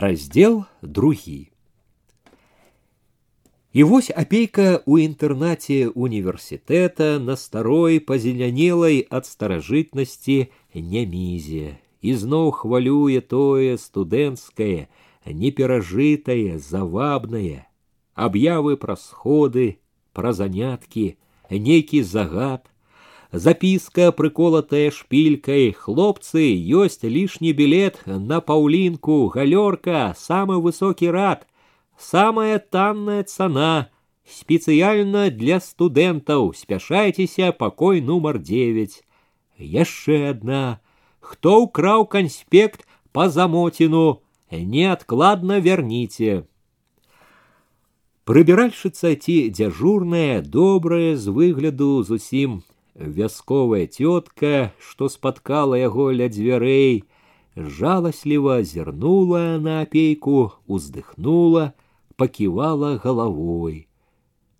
раздел другі і вось апейка ў інтэрнаце універсітэта на старой пазелянелай ад старажытнасці нямізе ізноў хвалюе тое студэнцкае неперажытае завабнае аб'явы пра сходы пра заняткі нейкі загад записка прыколатая шпилькой хлопцы ёсць лишний билет на паўлінку галёрка самый высокі рад самая танная цана спецыяльна для студэнтаў спяшайцеся пакой нумар 9 яшчэ одна хто ўкраў канспект по замотину неадкладна верніце прыбіральшыца ці дзяжурная добрая з выгляду зусім вясковая тетка, што спаткала яго ля дзвярэй, жаласліва зірнула на апейку, уздыхнула, паківала галавой.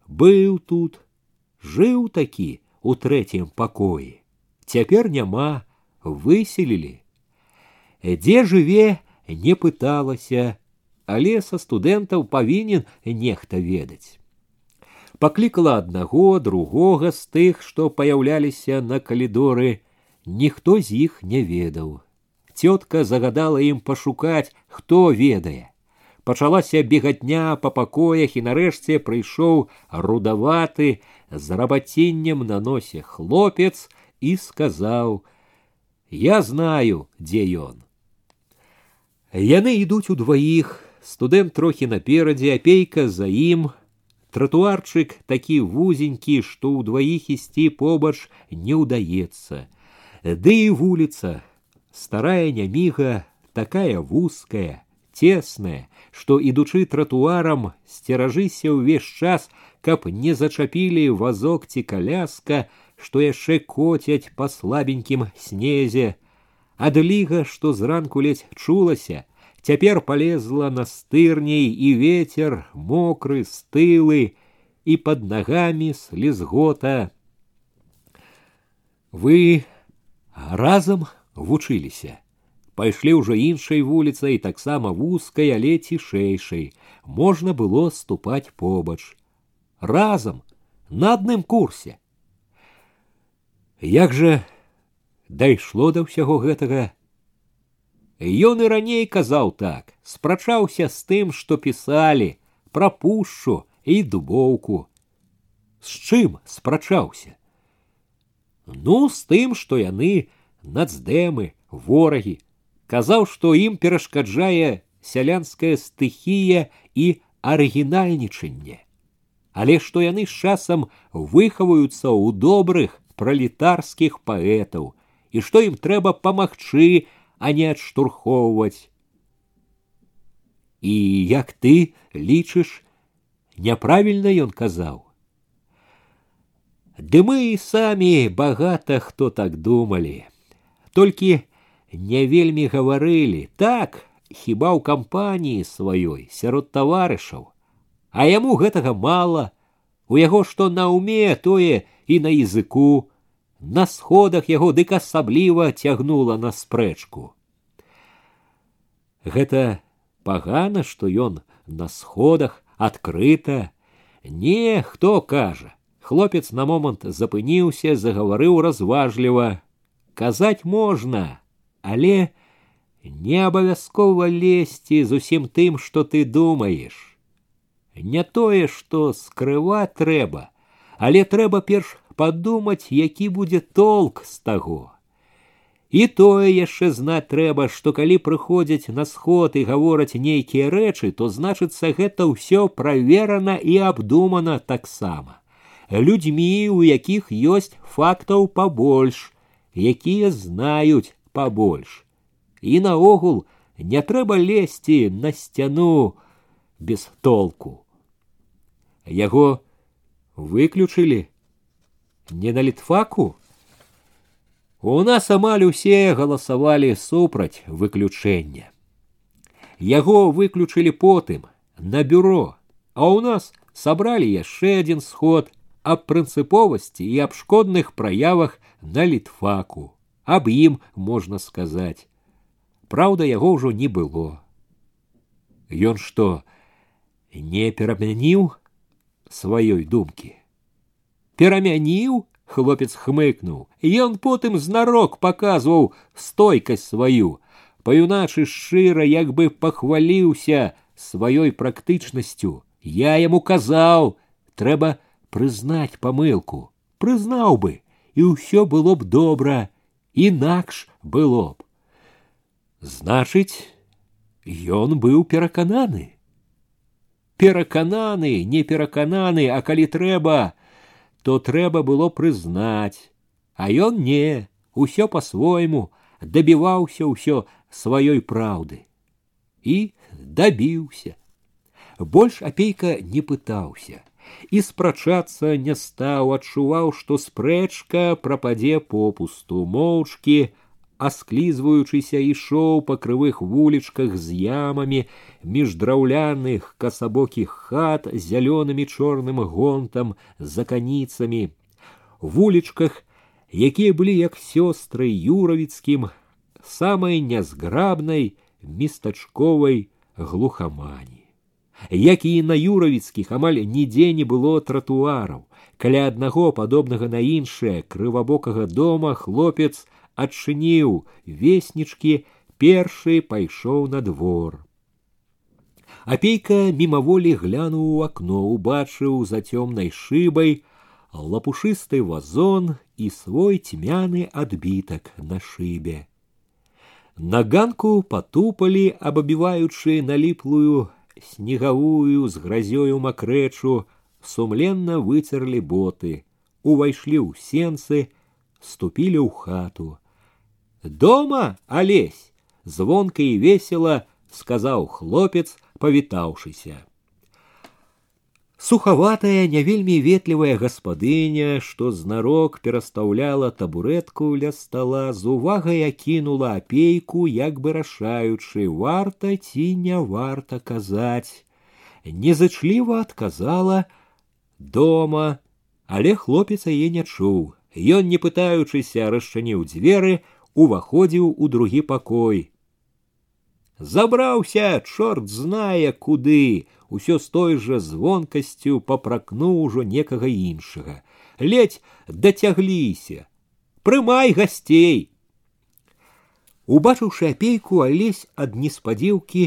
Быў тут, жыў такі у трэцім пакоі. Цяпер няма, выселілі. Дзе жыве, не пыталася, але са студэнтаў павінен нехта ведаць паклікала аднаго другога з тых што паяўляліся на калідоры ніхто з іх не ведаў цётка загадала ім пашукаць хто ведае пачалася бегатня па пакоях і нарэшце прыйшоў рудаваты з рабаціннем на носе хлопец і сказаў я знаю дзе ён яны ідуць удваіх студэнт трохі наперадзе апейка за ім Тротуарчик такі вузенькі, што ўдваіх ісці побач не ўдаецца. Ды і вуліца, старая няміга, такая вузкая, тесная, што ідучы тротуарам, сцеражыся ўвесь час, каб не зачапілі вазок ці каляска, што яшчэ коцяць па слабенькім снезе. Адліга, што зранку ледзь чулася, Цяпер полезла настырней і ветер мокры стылы і под ногами слезгота. Вы разам вучыліся. Пайшлі ўжо іншай вуліцай таксама вузкай, але цішэйшай. Можна было ступаць побач. Разам на адным курсе. Як жа дайшло да ўсяго гэтага Ён і раней казаў так, спрачаўся з тым, што пісалі, пра пушчу і дубоўку. З чым спрачаўся? Ну, з тым, што яны нацдэмы, ворагі, казаў, што ім перашкаджае сялянская стыхія і арыгінальнічанне. Але што яны з часам выхаваюцца ў добрых пралетарскіх паэтаў і што ім трэба памагчы а не адштурхоўваць. І як ты лічыш, няправільна ён казаў. Ды мы і самі багата хто так думалі. Толькі не вельмі гаварылі, так, хіба ў кампаніі сваёй сярод таварышаў, а яму гэтага мала, у яго што на ўме тое і на языку, на сходах яго дык асабліва цягнула на спрэчку. Гэта пагана, што ён на сходах адкрыта. Не, хто кажа. Хлопец на момант запыніўся, загаварыў разважліва. Казаць можна, але не абавязкова лезці з усім тым, што ты думаеш. Не тое, што скрываць трэба, але трэба перш падумаць, які будзе толк з таго. І тое яшчэ знаць трэба, што калі прыходзяць на сход і гавораць нейкія рэчы, то значыцца гэта ўсё праверана і абдумана таксама. Людзьмі, у якіх ёсць фактаў пабольш, якія знаюць пабольш. І наогул не трэба лезці на сцяну без толку. Яго выключылі не на літфаку, у нас амаль усе галасавалі супраць выключэння. Яго выключылі потым на бюро, а ў нас сабралі яшчэ адзін сход аб прынцыповасці і аб шкодных праявах на літфаку. Аб ім можна сказаць. Праўда, яго ўжо не было. Ён што не перамяніў сваёй думкі. Перамяніў, хлопец хмыкнуў, ён потым знарок паказваў стойкасць сваю, паюначы шчыра як бы пахваліўся сваёй практычнасцю. Я яму казаў, трэба прызнаць памылку, прызнаў бы, і ўсё было б добра, інакш было б. Значыць, ён быў перакананы. Перакананы, не перакананы, а калі трэба, то трэба было прызнаць, а ён не, усё по-свойму дабіваўся ўсё сваёй праўды і дабіўся. Больш апейка не пытаўся і спрачацца не стаў, адчуваў, што спрэчка прападзе попусту, моўчкі, асклізваючыся ішоў па крывых вулічках з ямамі між драўляных касабокіх хат зялёнымі чорным гонтам за каніцамі вулічках якія былі як сёстры юравіцкім самай нязграбнай местачковай глухамані як і на юравіцкіх амаль нідзе не было тратуараў каля аднаго падобнага на іншае крывабокага дома хлопец адчыніў веснічкі першы пайшоў на двор апейка мімаволі глянуў у акно убачыў за цёмнай шыбай лапушысты вазон і свой цьмяны адбітак на шыбе на ганку патупалі абабіваючы наліплую снегавую з гразёю макрэчу сумленна выцерлі боты увайшлі ў сенцы ступілі ў хату дома алесь звонка і весела сказаў хлопец павітаўшыся сухаватая не вельмі ветлівая гаспадыня што знарок перастаўляла табурэтку ля стала з увагай акінула апейку як бы рашаючы варта ці не варта казаць незычліва адказала дома але хлопец яе не чуў ён не пытаючыся расчыніў дзверы уваходзіў у другі пакой. Забраўся, чорт знае куды, усё з той жа звонкасцю папракнуў ужо некага іншага. Ледзь дацягліся. Прымай гасцей. Убачыўшы апейку, алесь ад неспадзеўкі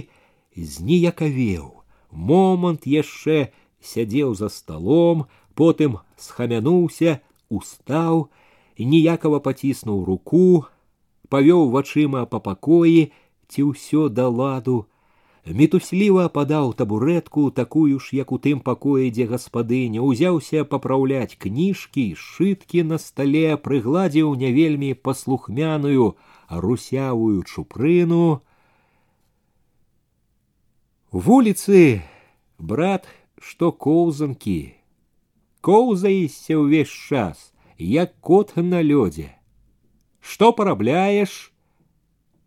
зніякавеў. Момант яшчэ сядзеў за сталом, потым схамянуўся, устаў, ніякава паціснуў руку, павёў вачыма па пакоі ці ўсё да ладу мітусліва падаў табурэтку такую ж як у тым пакоі дзе гаспадыня узяўся папраўляць кніжкі шыткі на стале прыгладзіў не вельмі паслухмяную русявую чупрыну вуліцы брат што коўзанкі коўзаішся ўвесь час як кот на лёдзе что парабляешь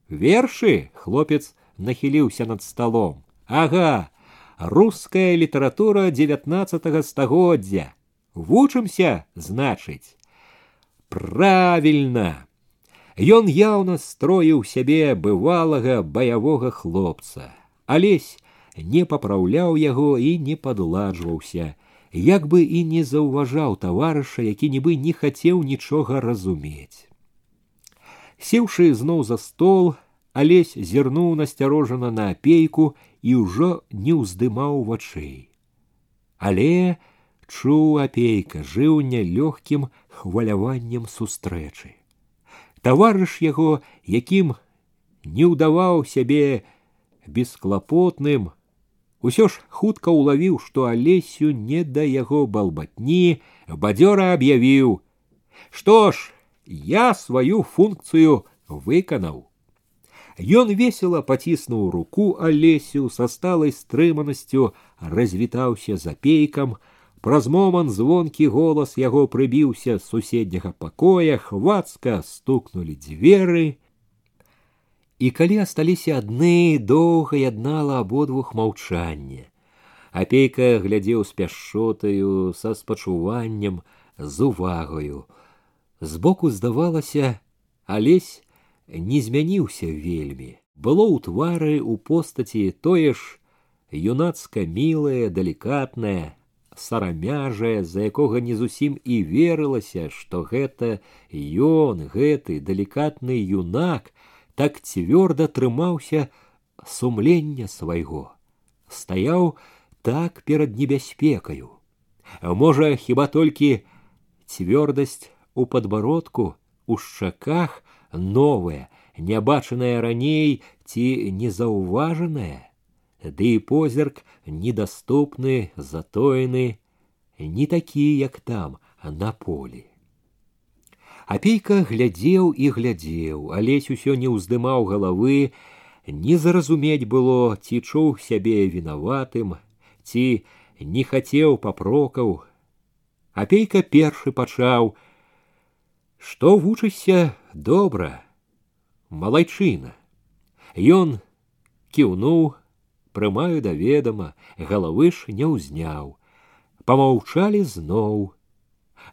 вершы хлопец нахіліўся над столом ага русская літаратура девятнадцатого стагоддзя вучымся значыць правильно ён яўна строіў сябе бывалага баявога хлопца алесь не папраўляў яго і не падладжваўся як бы і не заўважаў таварыша які нібы не хацеў нічога разумець. Сеўшы зноў за стол алесь зірнуў насцярожана на апейку і ўжо не ўздымаў вачэй. Але чуў апейка жыў нялёгкім хваляваннем сустрэчы. Таварыш яго якім не ўдаваў сябе бесклапотным усё ж хутка ўлавіў што алесю не да яго балбатні бадзёра аб'явіў што ж я сваю функцыю выканаў. Ён весела паціснуў руку алесю са сталай стрыманасцю развітаўся за пейкам, праз момант звонкі голас яго прыбіўся з суседняга пакоя хвацка стукнулі дзверы. І калі асталіся адны доўга яднала абодвух маўчанне. Апейка глядзеў з пяшотаю са спачуваннем з увагаю збоку здавалася алесь не змяніўся вельмі было ў твары у постаці тое ж юнацка мілае, далікатнае, сарамяжае, за якога не зусім і верылася, што гэта ён, гэты далікатны юнак, так цвёрда трымаўся сумлення свайго, стаяў так перад небяспекаю. Можа, хіба толькі цвёрдасць у падбародку, у шчаках новая, нябачаная раней ці незаўважаная, ды і позірк недаступны, затоены, не такі, як там, на полі. Апейка глядзеў і глядзеў, алесь усё не ўздымаў галавы, не зразумець было, ці чуў сябе вінаватым, ці не хацеў папрокаў. Апейка першы пачаў: « Што вучышся добра, малайчына. Ён кіўнуў, прымаю да ведама, галавы ж не ўзняў. Памаўчалі зноў.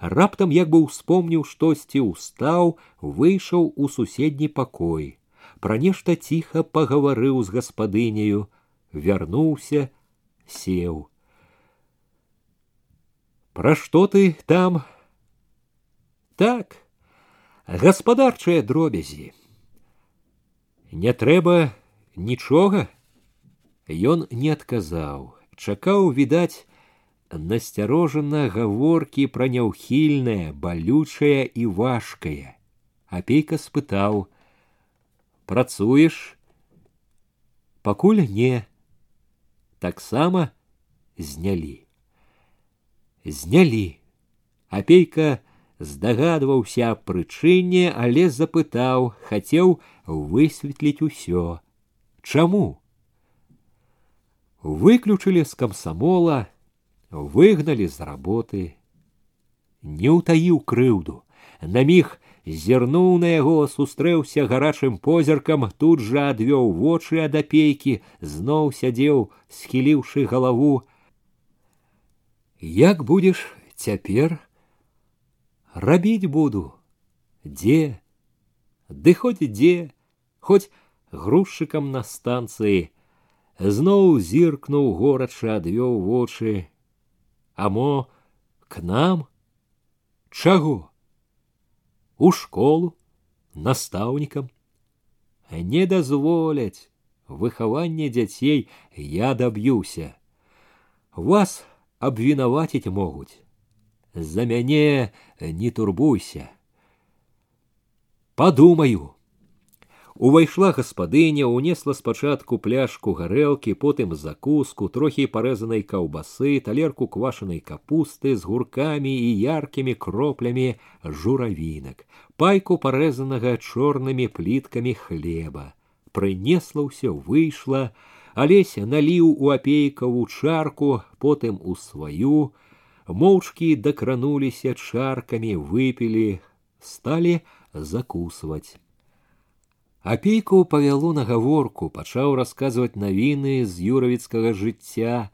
Раптам як бы ўспомніў штосьці ўстаў, выйшаў у суседні пакой. Пра нешта ціха пагаварыў з гаспадыняю, вярнуўся, сеў. Пра што ты там? Так, гаспадарчыя дробязі. Не трэба нічога. Ён не адказаў, чакаў відаць насцярожана гаворкі пра няўхільнае, балючае і важкае. Апейка спытаў: « Працуеш? Пакуль не. Таксама знялі. Знялі. Апейка здагадваўся аб прычыне, але запытаў, хацеў высветліць усё. Чаму? Выключылі з камсамола, выгналі з работы. Не ўтаіў крыўду. На міг зірнуў на яго, сустрэўся гарачым позіркам, тут жа адвёў вочы ад апейкі, зноў сядзеў, схіліўшы галаву. Як будзеш цяпер? рабіць буду дзе ды хоць дзе хоць грузчыкам на станцыі зноў зіркнуў горача адвёў вочы а мо к нам чаго у школу настаўнікам не дазволяць выхаванне дзяцей я даб'юся вас абвінаваціць могуць за мяне не турбуйся. Падумаю. Увайшла гаспадыня, унесла спачатку пляшку гарэлкі, потым закуску, трохі парэзанай каўбасы, талерку квашанай капусты з гуркамі і яркімі кроплямі журавінак, пайку парэзанага чорнымі пліткамі хлеба. Прынесла ўсё выйшла, Алеся наліў у апейкаву чарку, потым у сваю, моўчкі дакрануліся чаркамі, выпілі, сталі закусваць. Апейку павяло на гаворку, пачаў расказваць навіны з юравіцкага жыцця,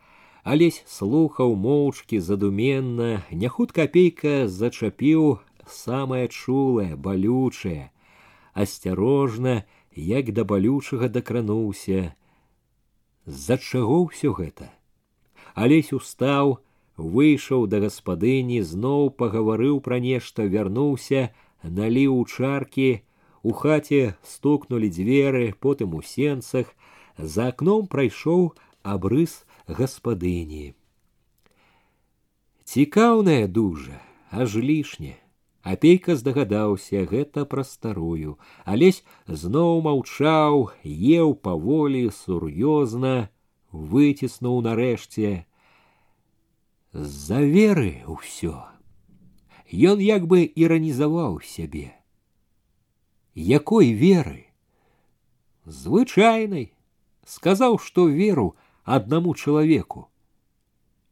алесь слухаў моўчкі задуменна, няхутка апейка зачапіў самае чулае, балючае, асцярожна, як да балючага дакрануўся. З-за чаго ўсё гэта? Алесь устаў, выйшаў да гаспадыні зноў пагаварыў пра нешта вярнуўся наліў у чаркі у хаце стукнулі дзверы потым у сенцах за акном прайшоў абрыс гаспадыні цікаўная дужа аж лішне апейка здагадаўся гэта пра старую алесь зноў маўчаў еў паволі сур'ёзна выціснуў нарэшце з-за веры ўсё. Ён як бы іранізаваў сябе. Якой веры? Звычайнай, сказаў, што веру аднаму чалавеку,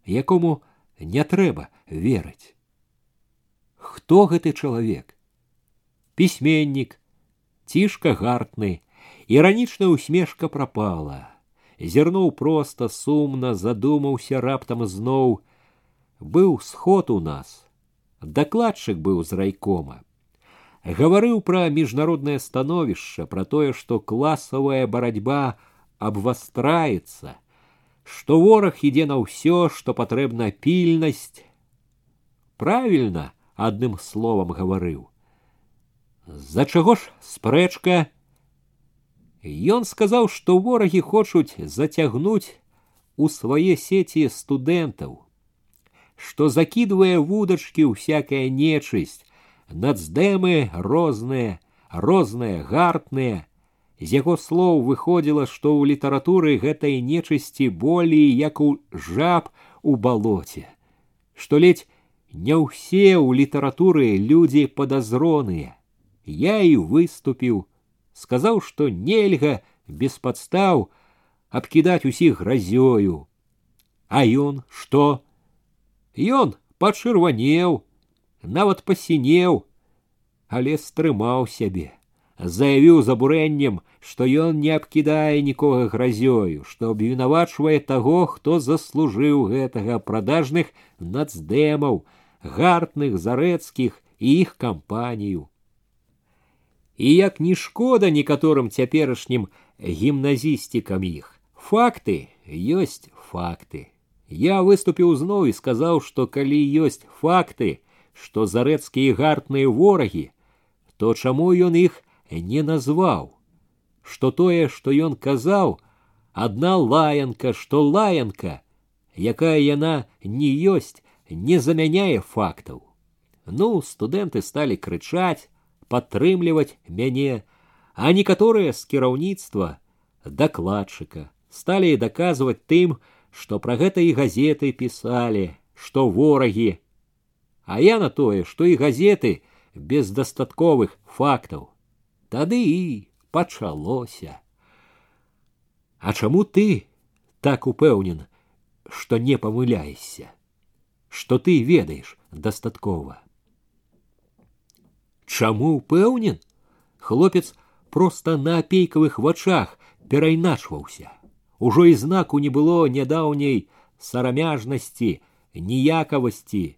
якому не трэба верыць. Хто гэты чалавек? Пісьменнік, цішка гартны, іранічная усмешка прапала. Зірнуў проста сумна, задумаўся раптам зноў, быў сход у нас дакладчык быў з райкома гаварыў пра міжнароднае становішча пра тое што класавая барацьба абвастраецца што вораг ідзе на ўсё, што патрэбна пільнасць. Правільна адным словам гаварыў. За чаго ж спрэчка? Ён сказаў, што ворагі хочуць зацягнуць у свае сеці студэнтаў, што закідвае вудачкі ўсякая нечысць, нацдэмы розныя, розныя гартныя, з яго слоў выходзіла, што ў літаратуры гэтай нечысці болей як у жаб у балоце, што ледзь не ўсе ў літаратуры людзі падазроныя. Я і выступіў, сказаў, што нельга без падстаў абкідаць усіх гразёю. А ён што? Ён пачырванеў, нават пасінеў, але стрымаў сябе заявіў з абурэннем, што ён не абкідае нікога гразёю, што абвінавачвае таго, хто заслужыў гэтага прадажных нацдэмаў, гартных зарэцкіх і іх кампанію. І як не шкода некаторым цяперашнім гімназістікам іх. Факты ёсць факты. Я выступіў зноў і сказаў, што калі ёсць факты, што зарэцкія гартныя ворагі, то чаму ён іх не назваў, што тое, што ён казаў, адна лаянка, што лаянка, якая яна не ёсць, не замяняе фактаў. Ну, студэнты сталі крычаць, падтрымліваць мяне, а некаторыя з кіраўніцтва дакладчыка сталі даказваць тым, што пра гэта і газеты пісалі, што ворагі. А я на тое, што і газеты без дастатковых фактаў тады і пачалося. А чаму ты так упэўнен, што не памыляешся, што ты ведаеш дастаткова. Чаму упэўнен? Хлопец проста на апейкавых вачах перайначваўся. Ужо і знаку не было нядаўняй сарамяжнасці, ніякавасці,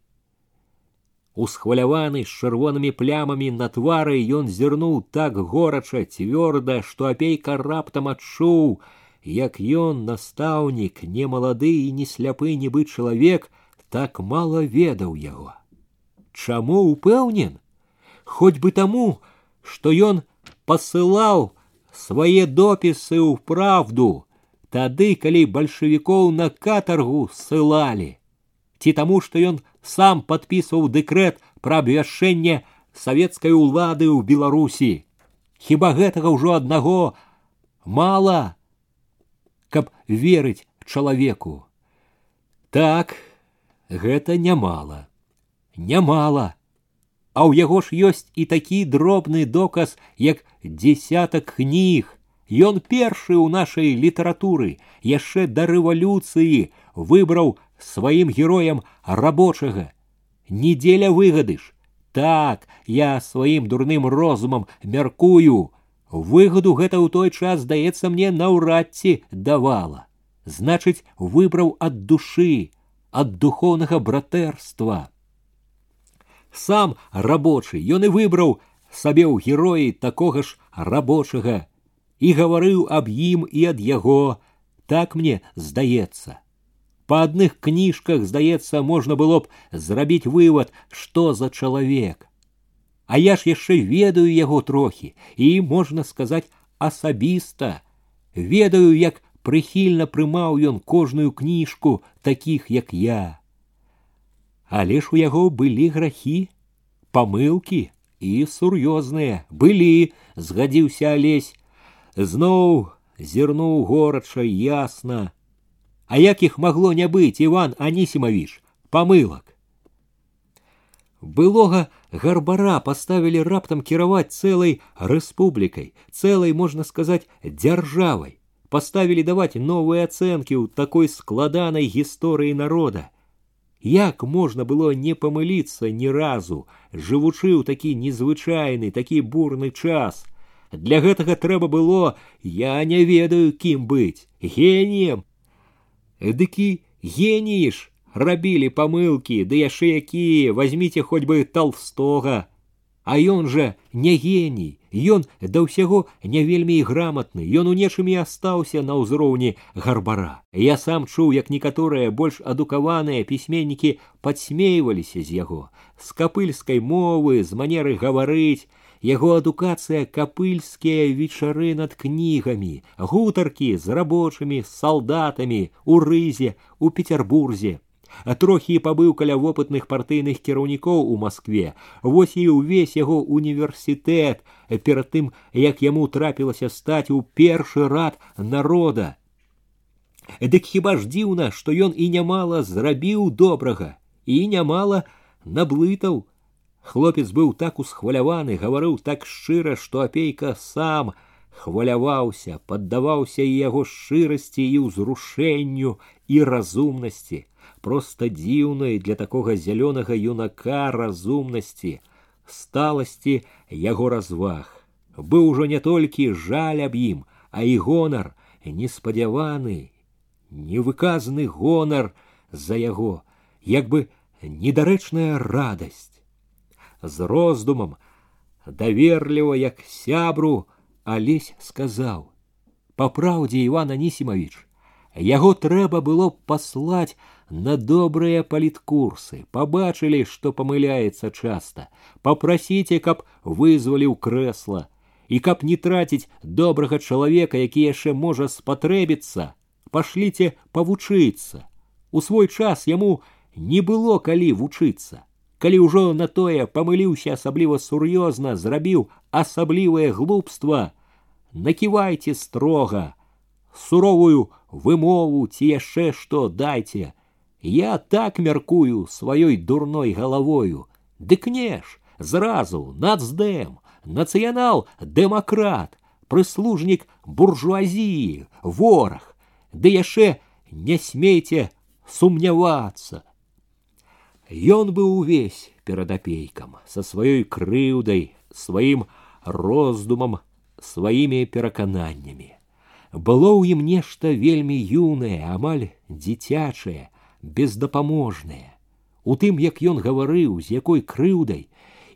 Усхваляваны з чырвонымі плямамі на твары ён зірнуў так горача цвёрда, што апейка раптам адчуў, як ён настаўнік не малады і не сляпы нібы чалавек так мала ведаў яго. Чаму упэўнен? Хоць бы таму, што ён пасылаў свае допісы ў праўду, тады, калі бальшавікоў на катаргу ссылалі ці таму што ён сам падпісваў дэкрэт пра абвяшчэнне савецкай улады ў беларусі хіба гэтага ўжо аднаго мала каб верыць чалавеку так гэта нямала нямала а ў яго ж ёсць і такі дробны доказ як дзесятак кніг Ён першы ў нашай літаратуры яшчэ да рэвалюцыі выбраў сваім героям рабочага. Недзеля выгадыш. Так, я сваім дурным розумам мяркую. Выгаду гэта ў той час, здаецца мне, наўрад ці давала. Значыць, выбраў ад душы, ад духоўнага братэрства. Сам рабочы ён і выбраў сабе ў героі такога ж рабочага і гаварыў аб ім і ад яго, так мне здаецца па адных кніжках здаецца можна было б зрабіць вывад што за чалавек а я ж яшчэ ведаю яго трохі і можна сказаць асабіста ведаю як прыхільна прымаў ён кожную кніжку такіх як я але ж у яго былі грахі памылкі і сур'ёзныя былі згадзіўся алесь зноў зірнуў горача ясна а як іх магло не быць иван анісімавіч памылак былога гарбара поставілі раптам кіраваць цэлай рэспублікай цэлай можна сказаць дзяржавай поставілі даваць новыя ацэнкі ў такой складанай гісторыі народа як можна было не памыліцца ні разу жывучы ў такі незвычайны такі бурны час для гэтага трэба было я не ведаю кім быць геніем Эдыкі геніі ж рабілі памылкі, ды яшчэ якія возьмите хоць бы толстога, а ён жа не геній, Ён да ўсяго не вельмі і граматны, ён у нечым і астаўся на ўзроўні гарбара. Я сам чуў, як некаторыя больш адукаваныя пісьменнікі падсмейваліся з яго, з капыльскай мовы, з манеры гаварыць, яго адукацыя капыльскія вечары над кнігамі, гутаркі з рабочымі, з салдатамі, у рызе, у Петербурзе а трохі пабыў каля вопытных партыйных кіраўнікоў у Маскве. Вось і ўвесь яго універсітэт перад тым, як яму трапілася стаць у першы рад народа. Дык хіба ж дзіўна, што ён і нямала зрабіў добрага і нямала наблытаў. Хлопец быў так усхваляваны, гаварыў так шчыра, што апейка сам хваляваўся, паддаваўся і яго шчырасці і ўзрушэнню і разумнасці просто дзіўнай для такога зялёнага юнака разумнасці, сталасці яго разваг. Быў ужо не толькі жаль аб ім, а і гонар, неспадзяваны, невыказаны гонар за яго, як бы недарэчная радасць. З роздумам, даверліва, як сябру, Алесь сказаў: « Па праўдзе Іван Анісімович, яго трэба было паслаць на добрыя паліткурсы, пабачылі, што памыляецца часта, папрасіце, каб вызваліў крэсла, і каб не траціць добрага чалавека, які яшчэ можа спатрэбіцца, пашліце павучыцца. У свой час яму не было калі вучыцца. Калі ўжо на тое памыліўся асабліва сур'ёзна, зрабіў асаблівае глупства, наківайце строга, суровую вымову ці яшчэ што дайце, Я так мяркую сваёй дурной галавою. Дык не ж, зразу нацдэм, нацыянал-дэмакрат, прыслужнік буржуазіі, вораг, ды яшчэ не смейце сумнявацца. Ён быў увесь перад апейкам са сваёй крыўдай, сваім роздумам, сваімі перакананнямі. Было ў ім нешта вельмі юнае, амаль дзіцячае, бездапаможныя. У тым, як ён гаварыў, з якой крыўдай,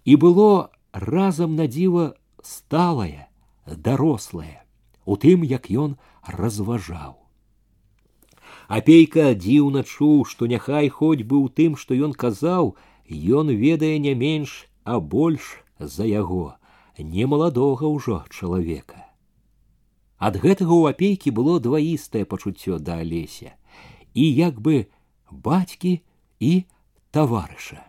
і было разам на дзіва сталае, дарослае, у тым, як ён разважаў. Апейка дзіўна чуў, што няхай хоць бы ў тым, што ён казаў, ён ведае не менш, а больш за яго, не маладога ўжо чалавека. Ад гэтага ў апейкі было дваістае пачуццё да алеся, і як бы бацькі і таварыша.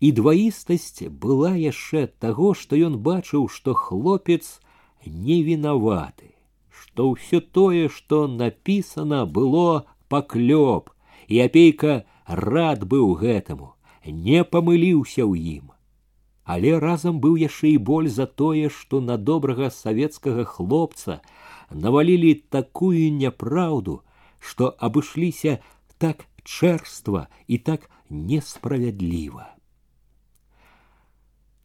І дваістасць была яшчэ таго, што ён бачыў, што хлопец не вінаваты, што ўсё тое, што напісана было паклёп, і апейка рад быў гэтаму, не памыліўся ў ім. Але разам быў яшчэ і боль за тое, што на добрага савецкага хлопца навалілі такую няпраўду, што абышліся так чэрства і так несправядліва.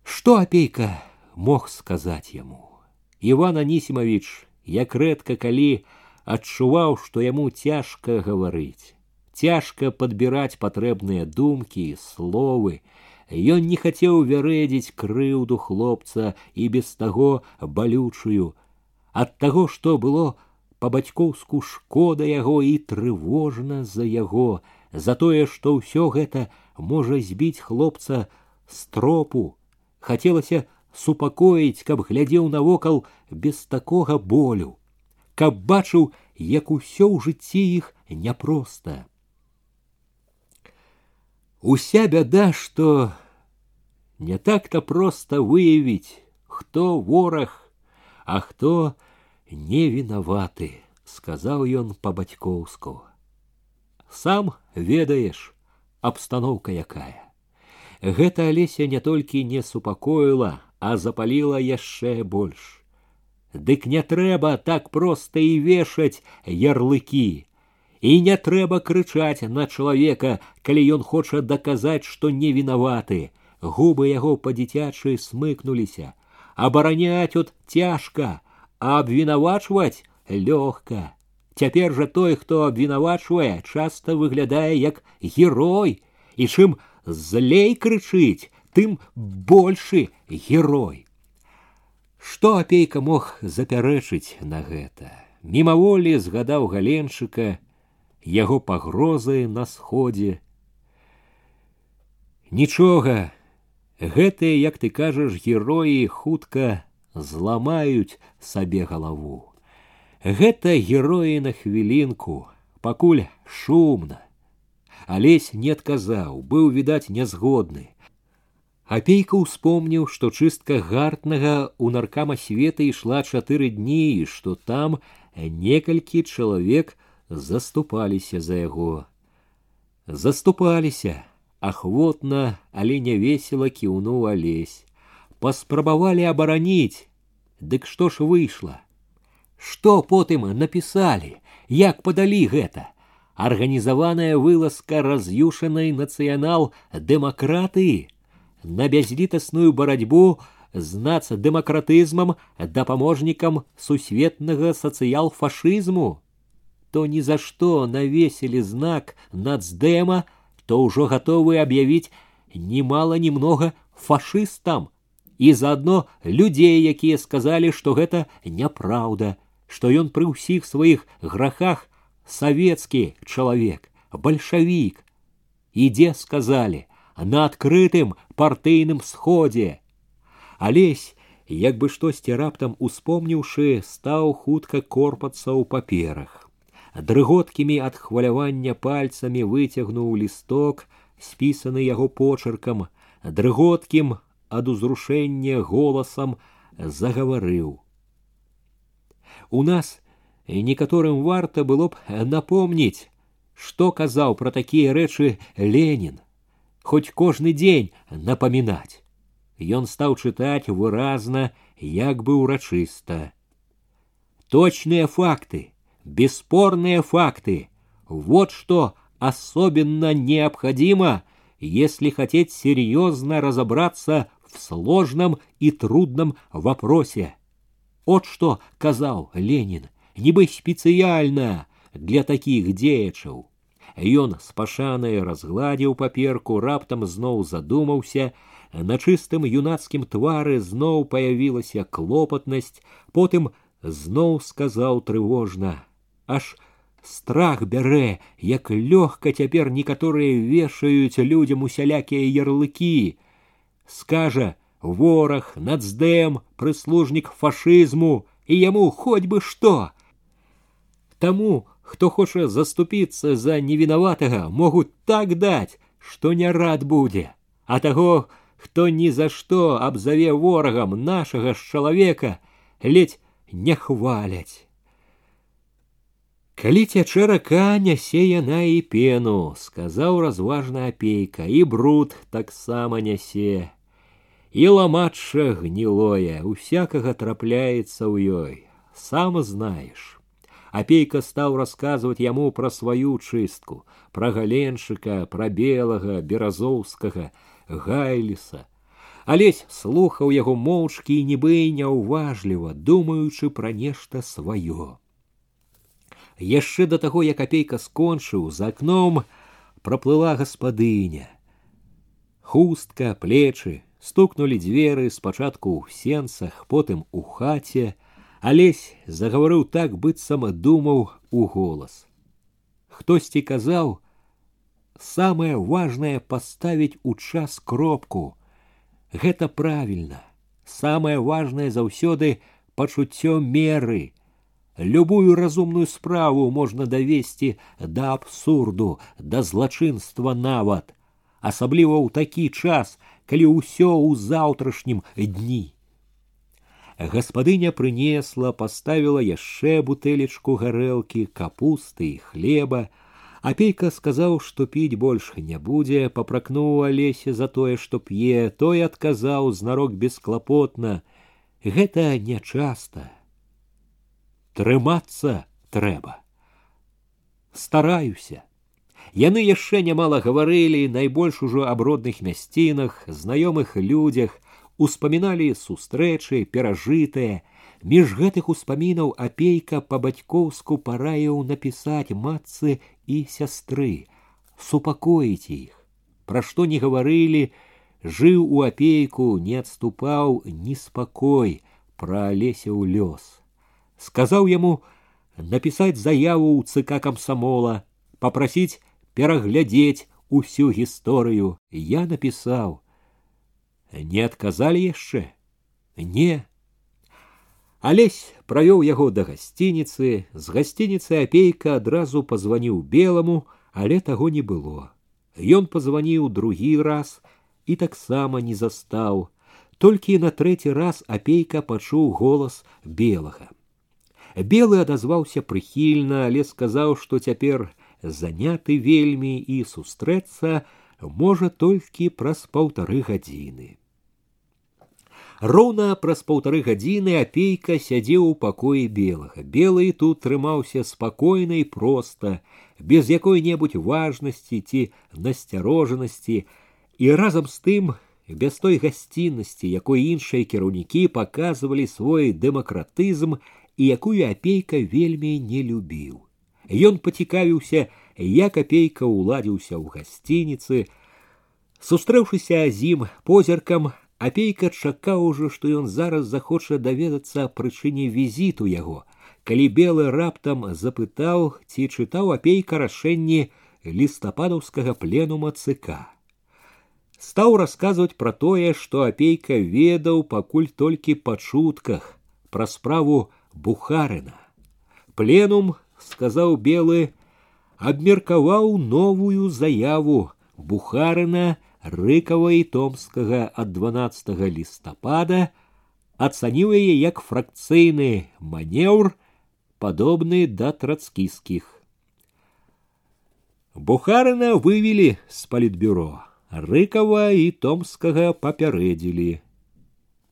Што апейка мог сказаць яму? Іван Анісімович, як рэдка калі адчуваў, што яму цяжка гаварыць, цяжка падбіраць патрэбныя думкі і словы, Ён не хацеў вярэдзіць крыўду хлопца і без таго балючую, ад таго, што было па-бацькоўску шкода яго і трывожна за яго, за тое, што ўсё гэта можа збіць хлопца з тропу. Хацелася супакоіць, каб глядзеў навокал без такога болю, каб бачыў, як усё ў жыцці іх няпроста. Уся бяда, што не так-то проста выявіць, хто вораг, а хто не вінаваты, сказаў ён па-бацькоўску. Сам ведаеш, абстаноўка якая. Гэта алеся не толькі не супакоіла, а запаліла яшчэ больш. Дык не трэба так проста і вешаць ярлыкі. І не трэба крычаць на чалавека, калі ён хоча даказаць, што не вінаваты. Губы яго па-дзіцячы смыкнуліся. Абараняць от цяжка, а абвінавачваць лёгка. Цяпер жа той, хто абвінавачвае, часта выглядае як герой, і чым злей крычыць, тым большы герой. Што апейка мог запярэчыць на гэта. Мімаволі згадаў галенчыка, яго пагрозы на сходзе. Нічога, гэтыя, як ты кажаш, героі хутка зламаюць сабе галаву. Гэта героі на хвілінку, пакуль шумна. Алесь не адказаў, быў відаць нязгодны. Апейка ўспомніў, што чыстка гартнага ў наркама света ішла чатыры дні і што там некалькі чалавек заступаліся за яго. Заступаліся, ахвотна, але весело кіўнуў алесь. Паспрабавалі абараніць. Дык што ж выйшла? Што потым напісалі, як падалі гэта? Арганізаваная вылазка раз'юшанай нацыянал-дэмакратыі на бязлітасную барацьбу з нацдэмакратызмам дапаможнікам сусветнага сацыял-фашызму, то ні за што навесілі знак нацдэма, то ўжо гатовы аб'явіць немало немного фашыстам і заадно людзей, якія сказалі, што гэта няпраўда, што ён пры ўсіх сваіх грахах савецкі чалавек, бальшавік. Ідзе сказалі, на адкрытым партыйным сходзе. Алесь, як бы штосьці раптам успомніўшы, стаў хутка корпацца ў паперах. Дрыготкімі ад хвалявання пальцамі выцягнуў лісток, спісаны яго почеркам, дрыготкім ад узрушэння голасам загаварыў. У нас некаторым варта было б напомніць, што казаў пра такія рэчы Ленін хоть кожны дзень напамінаць. Ён стаў чытаць выразна, як бы ўрачыста. Точные факты, бесспорные факты. Вот что особенно необходимо, если хотеть серьезно разобраться в сложном и трудном вопросе. Вот что казал Ленин, нібы спецыяльна для таких дзеячаў. Ён з пашанай разгладзіў паперку, раптам зноў задумаўся, на чыстым юнацкім твары зноў паявілася клопатнасць, потым зноў сказаў трывожна: Аж страх бярэ, як лёгка цяпер некаторыя вешаюць людзям усялякія ярлыкі. Скажа, вораг, нацдэм, прыслужнік фашызму і яму хоць бы што. Таму хто хоча заступіцца за невінаватага могуць так даць што не рад будзе а таго хто ні за што абзаве ворагам нашага ж чалавека ледзь не хваляць калі цячэ рака нясе яна і пену сказаў разважна апейка і бруд таксама нясе і ламачча гнілое усякага трапляецца ў ёй сам знаеш Апейка стаў расказваць яму пра сваю чыстку, пра галенчыка, пра белага, беразоўскага, гайліса. Алесь слухаў яго моўчкі і нібы няўважліва, думаючы пра нешта сваё. Яшчэ да таго, як апейка скончыў за акном праплыла гаспадыня. Хустка, плечы, стукнулі дзверы спачатку ў сенцах, потым у хаце, Алесь загаварыў так быццам думаў у голас. Хтосьці казаў, самае важнае паставіць у час кропку. Гэта правільна. Самае важнае заўсёды пачуццё меры. Любую разумную справу можна давесці да абсурду, да злачынства нават, асабліва ў такі час, калі ўсё ў заўтрашнім дні. Гаспадыня прынесла, паставіла яшчэ бутэлечку гарэлкі, капусты і хлеба. Апейка сказаў, што піць больш не будзе, папракнуў алесе за тое, што п'е, той адказаў знарок бесклапотна: « Гэта нячаста. Трымацца трэба. Стараюся. Яны яшчэ нямала гаварылі найбольш ужо аб родных мясцінах, знаёмых людзях, успаміналі сустрэчы перажытыя між гэтых успамінаў апейка па бацькоўску параіў напісаць матцы і сястры супакоіць іх пра што не гаварылі жыў у апейку не адступаў ні спакой пра алеся ў лёс. Сказаў яму напісаць заяву ў ЦК камсамола, папрасіць пераглядзець усю гісторыю. Я напісаў. Не адказалі яшчэ. Не. Алесь правёў яго да гасцініцы, з гасцініцы апейка адразу пазваніў беламу, але таго не было. Ён пазваніў другі раз і таксама не застаў. Толькі на трэці раз апейка пачуў голас белага. Белы адазваўся прыхільна, але сказаў, што цяпер заняты вельмі і сустрэцца можа толькі праз паўтары гадзіны. Роўна праз паўтары гадзіны апейка сядзеў у пакоі белага. Белы тут трымаўся спакойна і проста, без якой-небудзь важнасці ці насцярожанасці, і разам з тым без той гасціннасці, якой іншыя кіраўнікі паказвалі свой дэмакратызм і якую апейка вельмі не любіў. Ён пацікавіўся, як апейка ўладзіўся ў гасцініцы, сустрэўшыся з ім позіркам апейка чакаў ужо што ён зараз захоча даведацца прычыне візіту яго калі белы раптам запытаў ці чытаў апейка рашэнні лістападаўскага пленума ЦК стаў расказваць пра тое што апейка ведаў пакуль толькі па чутках пра справу бухарына пленум сказаў белы абмеркаваў новую заяву бухарына рыкава і томскага ад 12 лістапада ацаніў яе як фракцыйны манеўр падобны да трацкіскіх бухарына вывелі з палітбюро рыкава і томскага папярэдзілі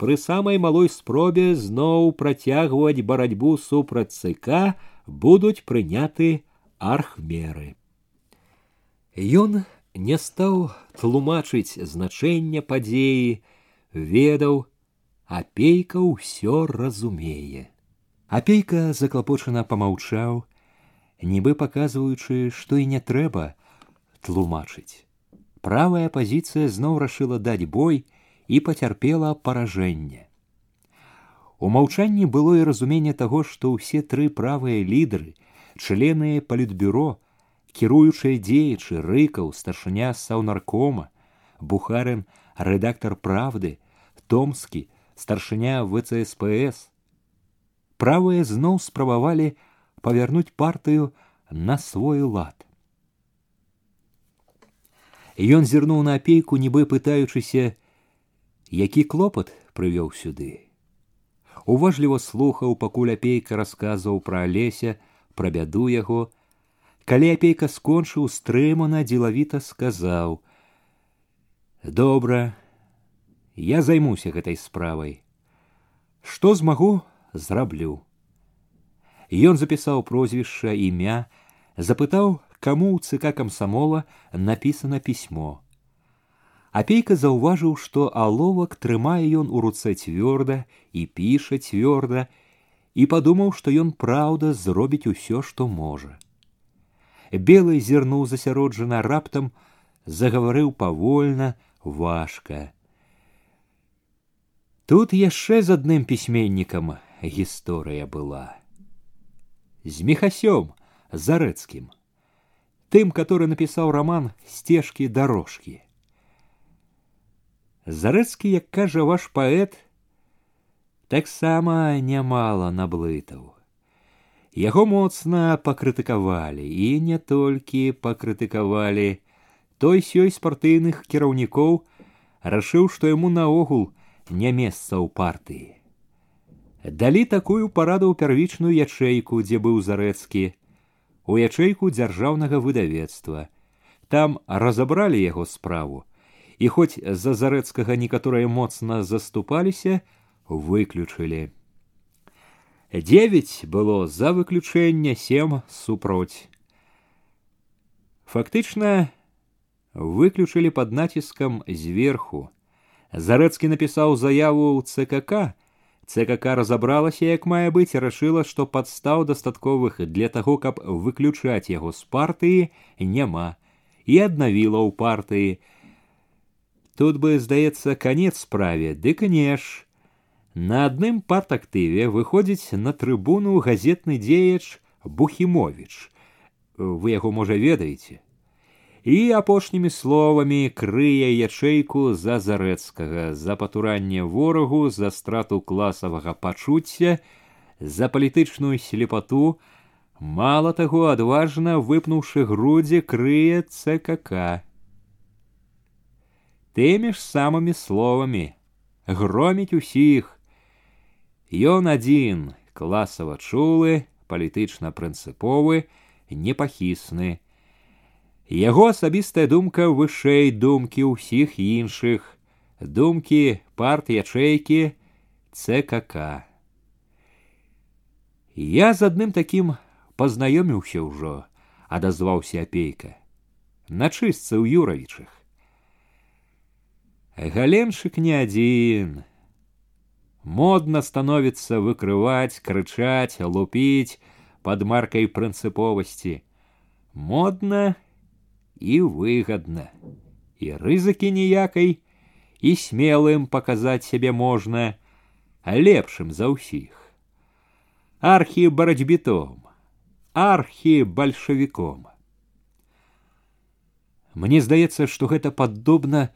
пры самай малой спробе зноў працягваць барацьбу супраць ЦК будуць прыняты архмеры ён не стаў тлумачыць значэнне падзеі, ведаў, апейка ўсё разумее. Апейка заклапочана помаўчаў, нібы паказваючы, што і не трэба тлумачыць. Правая пазіцыя зноў рашыла даць бой і пацярпела паражэнне. У маўчанні было і разуменне таго, што ўсе тры правыя лідары, члены палітбюро, кіруючыя дзеячы рыкаў старшыня саўнаркома бухарин рэдактор правды томскі старшыня вцспс правыя зноў спрабавалі павярнуць партыю на свой лад ён зірнуў на апейку нібы пытаючыся які клопат прывёў сюды уважліва слухаў пакуль апейка расказваў пра алеся пра бяду яго калі апейка скончыў стрымана дзелавіта сказаў добра я займуся гэтай справай што змагу зраблю ён запісаў прозвішча імя запытаў каму ў цк камсамола напісана пісьмо апейка заўважыў што аловак трымае ён у руцэ цвёрда і піша цвёрда і падумаў што ён праўда зробіць усё што можа белы зірнуў засяроджана раптам загаварыў павольна важка тут яшчэ з адным пісьменнікам гісторыя была з мехасём зарэцкім тым который напісаў роман сцежкі дорожкі зарэцкі як кажа ваш паэт таксама нямала наблытаў Яго моцна пакрытыкавалі і не толькі пакрытыкавалі. Той сёй спартыйных кіраўнікоў рашыў, што яму наогул не месца ў партыі. Далі такую параду ў пярвічную ячэйку, дзе быў зарэцкі, у ячэйку дзяржаўнага выдавецтва. Там разабралі яго справу, і хоць з-за зарэцкага некаторыя моцна заступаліся, выключылі. Девять было за выключэнне сем супроць. Фактычна выключылі пад націскам зверху. Зарэцкі напісаў заяву ў ЦКК. ЦКК разабралася, як мае быць, рашыла, што падстаў дастатковых для таго, каб выключаць яго з партыі няма і аднавіла ў партыі. Тут бы, здаецца, канец справе, ды канеш, На адным партактыве выходзіць на трыбуну газетны дзеяч Бухімович. Вы яго можа ведаеце. І апошнімі словамі крые ячэйку за зарэцкага, за патуранне ворагу, за страту класавага пачуцця, за палітычную слепату, мала таго адважна выпнуўшы грудзі крые ЦКК. Тымі ж самымі словамі громіць усіх, Ён адзін класава чулы, палітычна прынцыповы, непахісны. Яго асабістая думка вышэй думкі ўсіх іншых, думкі парт ячэйкі ЦКК. Я з адным такім пазнаёміўся ўжо, адазваўся апейка. На чыстцы ў юравічах. Галеншык не адзін, Модно становится выкрывать, кричать, лупить под маркой принциповости. Модно и выгодно. И рызыкі ніякай, и смелым показать себе можно, а лепшым за ўсіх. Архи барацьбітом, архи большевиком. Мне здаецца, што гэта падобна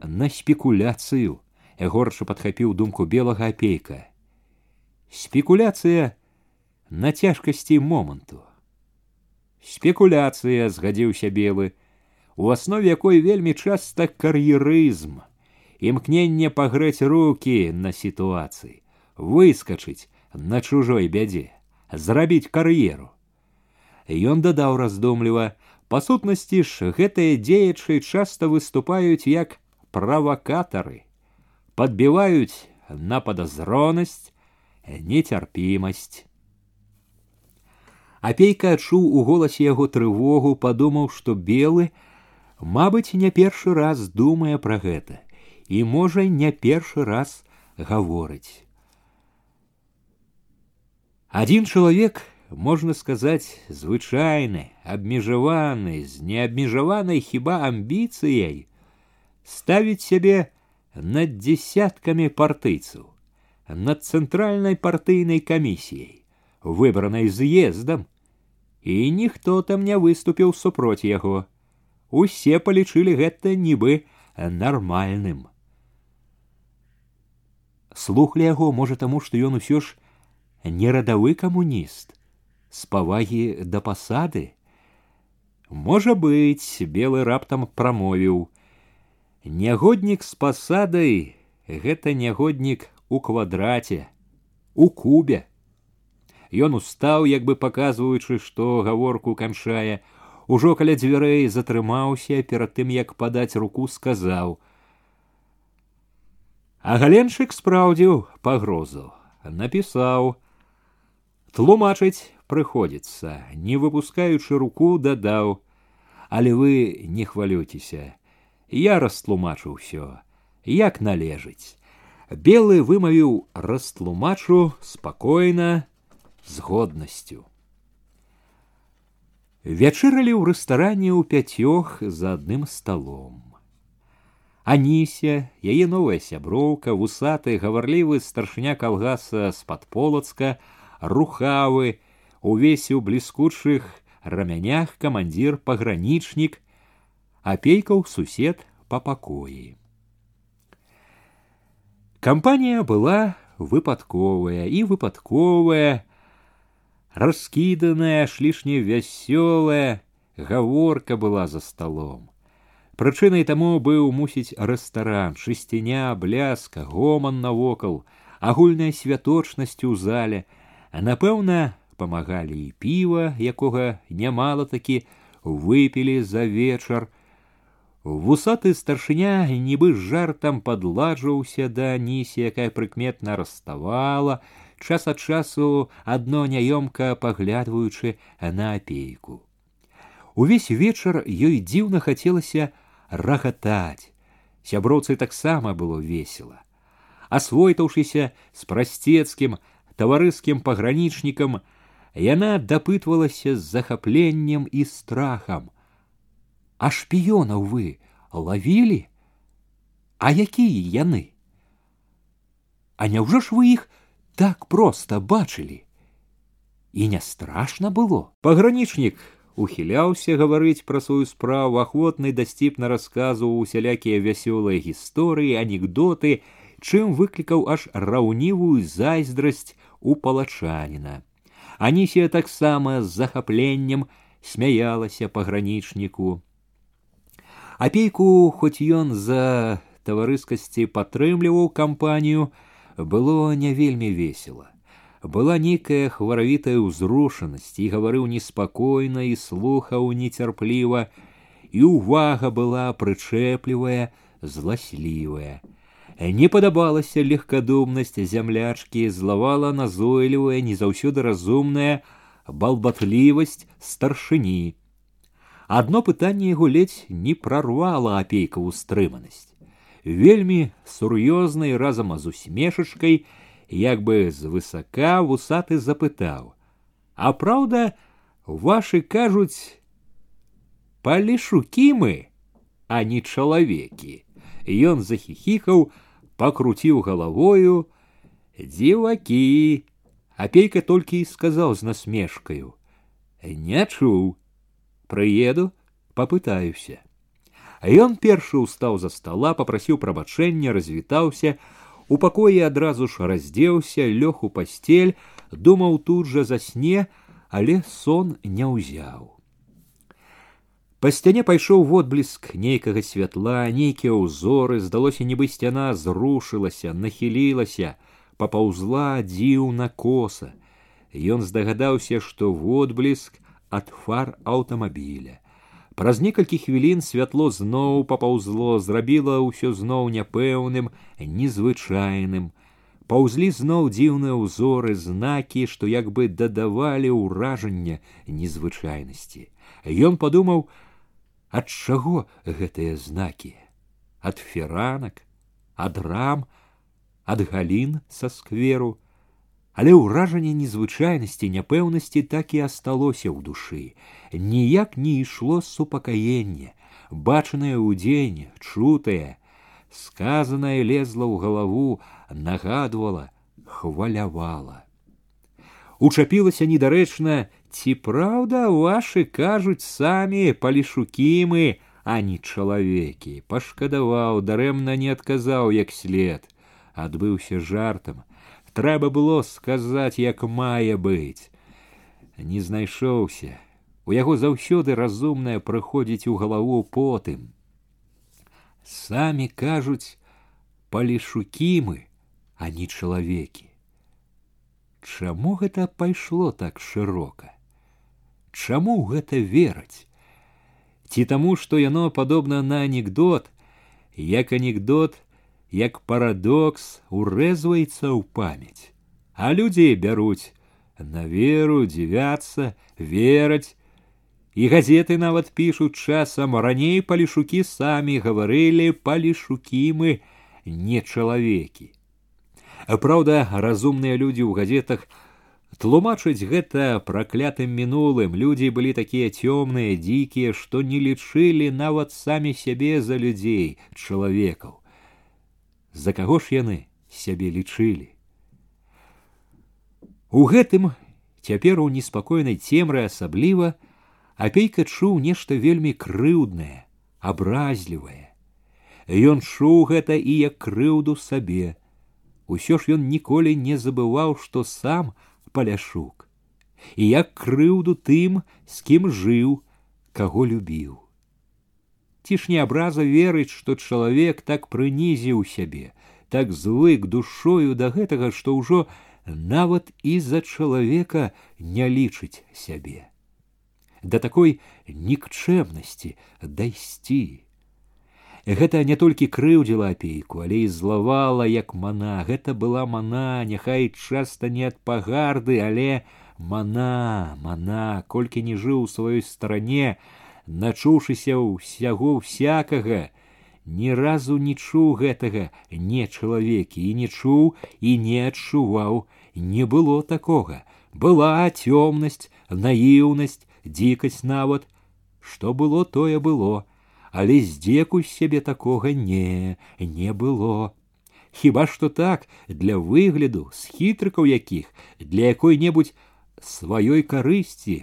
на спекуляцыю, горша падхапіў думку белага апейка. Спекуляцыя на цяжкасці моманту. Спекуляцыя згадзіўся белы, у аснове якой вельмі часта кар'ерызм, імкненне пагрэць руки на сітуацыі, выскачыць на чужой бядзе, зрабіць кар'еру. Ён дадаў раздумліва, па сутнасці ж гэтыя дзеячы часта выступаюць як правакатары подбивают на подозронность, нетерпимость. Апейка адчуў у голасе яго трывогу, падумаў, што белы, мабыць, не першы раз думае пра гэта і можа не першы раз гаворыць. Адзін чалавек, можна сказаць, звычайны, абмежаваны, з неабмежаванай хіба амбіцыяй, ставіць сябе над десятками партыйцаў, над цэнтральнай партыйнай камісіяй, выбранай з'ездам, і ніхто там не выступіў супроць яго. Усе палічылі гэта нібы нармальным. Слухлі яго, можа таму, што ён усё ж не радавы камуніст, з павагі да пасады. Можа быць, белы раптам прамовіў: Нягоднік з пасадай гэта нягоднік у квадраце, у кубе. Ён устаў, як бы паказваючы, што гаворку канчае, ужо каля дзвярэй затрымаўся, перад тым як падаць руку сказаў. А галенчык спраўдзіў пагрозу, напісаў: тлумачыць прыходзіцца, не выпускаючы руку дадаў, але вы не хвалюйцеся я растлумачу ўсё, як належыць. Белы вымавіў растлумачу спакойна, з годнасцю. Вячэралі ў рэстаране ў пяцёх за адным сталом. Аніся, яе новая сяброўка, вусаты, гаварлівы старшыня калгаса з-пад полацка, рухавы, увесь у бліскучых рамянях камандзір пагранічнік, апейкаў сусед по пакоі. Кампанія была выпадковая і выпадковая, раскіданая, шлішне вясёлая, гаворка была за столом. Прычынай таму быў мусіць рэстаран, шысціня, бляска, гоман навокал, агульная святочнасць у зале, а напэўна, памагалі і піва, якога нямала такі выпілі за вечар, Вусаты старшыня нібы з жартам падладжваўся да нісі, якая прыкметна раставала, час ад часу адно няёмка паглядваючы на апейку. Увесь вечар ёй дзіўна хацелася рагатаць. Сяброўцы таксама было весела. Асвойтаўшыся з прасцецкім таварыскім пагранічнікам, яна дапытвалася з захапленнем і страхам, а шпіёнаў вы лавілі, а якія яны А няўжо ж вы іх так проста бачылі? І не страшна было. Пагранічнік ухіляўся гаварыць пра сваю справу, ахвотны дасціпна расказваў усялякія вясёлыя гісторыі, анекдоты, чым выклікаў аж раўнівую зайздрасць у палачаніна. Анісія таксама з захапленнем смяялася пагранічніку. Апейку, хоць ён за таварыскасці падтрымліваў кампанію, было не вельмі весела. Была нейкая хваравітая ўзрушанасць і гаварыў неспакойна і слухаў нецярпліва, і ўвага была прычэплівая, зласлівая. Не падабалася легкадумнасць зямлячкі, злавала назойлівая, не заўсёды разумная балбатлівасць старшыні. Адно пытанне яго ледзь не прарвала апейкаву стрыманасць. Вельмі сур'ёзнай разам з усмешачкай, як бы звысака вусаты запытаў: « А праўда, вашы кажуць, палішукі мы, а не чалавекі. Ён захіхікаў, покрутил головою. Дзівакі, апейка толькі і сказаў з насмешкаю: « Не чуў, прыеду, попытаюся. А ён першы ўстаў за стола, папрасіў прабачэння, развітаўся, у пакоі адразу ж раздзеўся, лёг у пасцель, думаў тут жа засне, але сон не ўзяў. Па сцяне пайшоў водбліск нейкага святла, нейкія ўзоры, здалося, нібы сцяна зрушылася, нахілілася, папаўзла дзіўна коса. Ён здагадаўся, што водбліск ад фар аўтамабіля. Праз некалькі хвілін святло зноў папаўзло, зрабіла ўсё зноў няпэўным, незвычайным. Паўзлі зноў дзіўныя ўзоры, знакі, што як бы дадавалі ўражання незвычайнасці. Ён падумаў, Ад чаго гэтыя знакі? Ад феранак, ад рам, ад галін са скверу, але ўражанне незвычайнасці няпэўнасці так і асталося ў душы. Ніяк не ішло супакаенне, бачанае ўдзень, чутае, сказанае лезла ў галаву, нагадвала, хвалявала. Учапілася недарэчна Ці праўда вашы кажуць самі палішукі мы, а не чалавекі, пашкадаваў, дарэмна не адказаў як след, адбыўся жартам. Трэба было сказаць, як мае быць. Не знайшоўся. У яго заўсёды разумнае прыходзіць у галаву потым. Самі кажуць, палішукі мы, а не чалавекі. Чаму гэта пайшло так шырока? Чаму гэта вераць? Ці таму, што яно падобна на анекдот, як анекдот, як парадокс урэзваецца ў памяць, а людзі бяруць на веру дзівяцца, вераць, і газеты нават пішуць часам раней палішукі самі гаварылі палішукі мы не чалавекі. Праўда, разумныя людзі ў газетах Тлумачыць гэта праклятым мінулым людзі былі такія цёмныя, дзікія, што не лічылі нават самі сябе за людзей, чалавекаў. За каго ж яны сябе лічылі? У гэтым цяпер у неспакойнай цемры асабліва апейка чуў нешта вельмі крыўднае, абразлівае. Ён чуў гэта і як крыўду сабе. Усё ж ён ніколі не забываў, што сам, паляшук і як крыўду тым з кім жыў каго любіў ці ж не абраза верыць што чалавек так прынізіў сябе так звык душою да гэтага што ўжо нават і за чалавека не лічыць сябе да такой нікчэмнасці дайсці Гэта не толькі крыўдзіла апейку, але і злавала як мана. Гэта была мана, няхай часта не ад пагарды, але мана, мана, колькі не жыў у сваёй старане, начуўшыся ўсяго всякага, ні разу не чуў гэтага не чалавекі і не чуў і не адчуваў, не было такога. Была цёмнасць, наіўнасць, дзікасць нават, што было тое было але здзеку з сябе такога не не было хіба што так для выгляду з хітрыкаў якіх для якой-небудзь сваёй карысці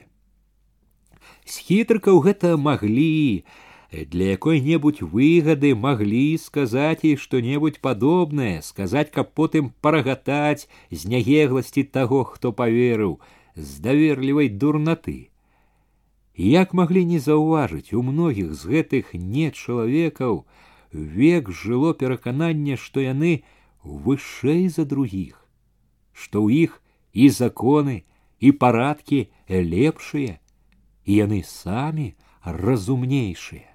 з хітрыкаў гэта маглі для якой-небудзь выгады маглі сказаць і што-небудзь падобнае сказаць каб потым парагатаць з нягегласці таго хто поверыў з даверлівай дурнаты як маглі не заўважыць у многіх з гэтых нечалавекаў век жыло перакананне што яны вышэй за другіх што ў іх і законы і парадкі лепшыя і яны самі разумнейшыя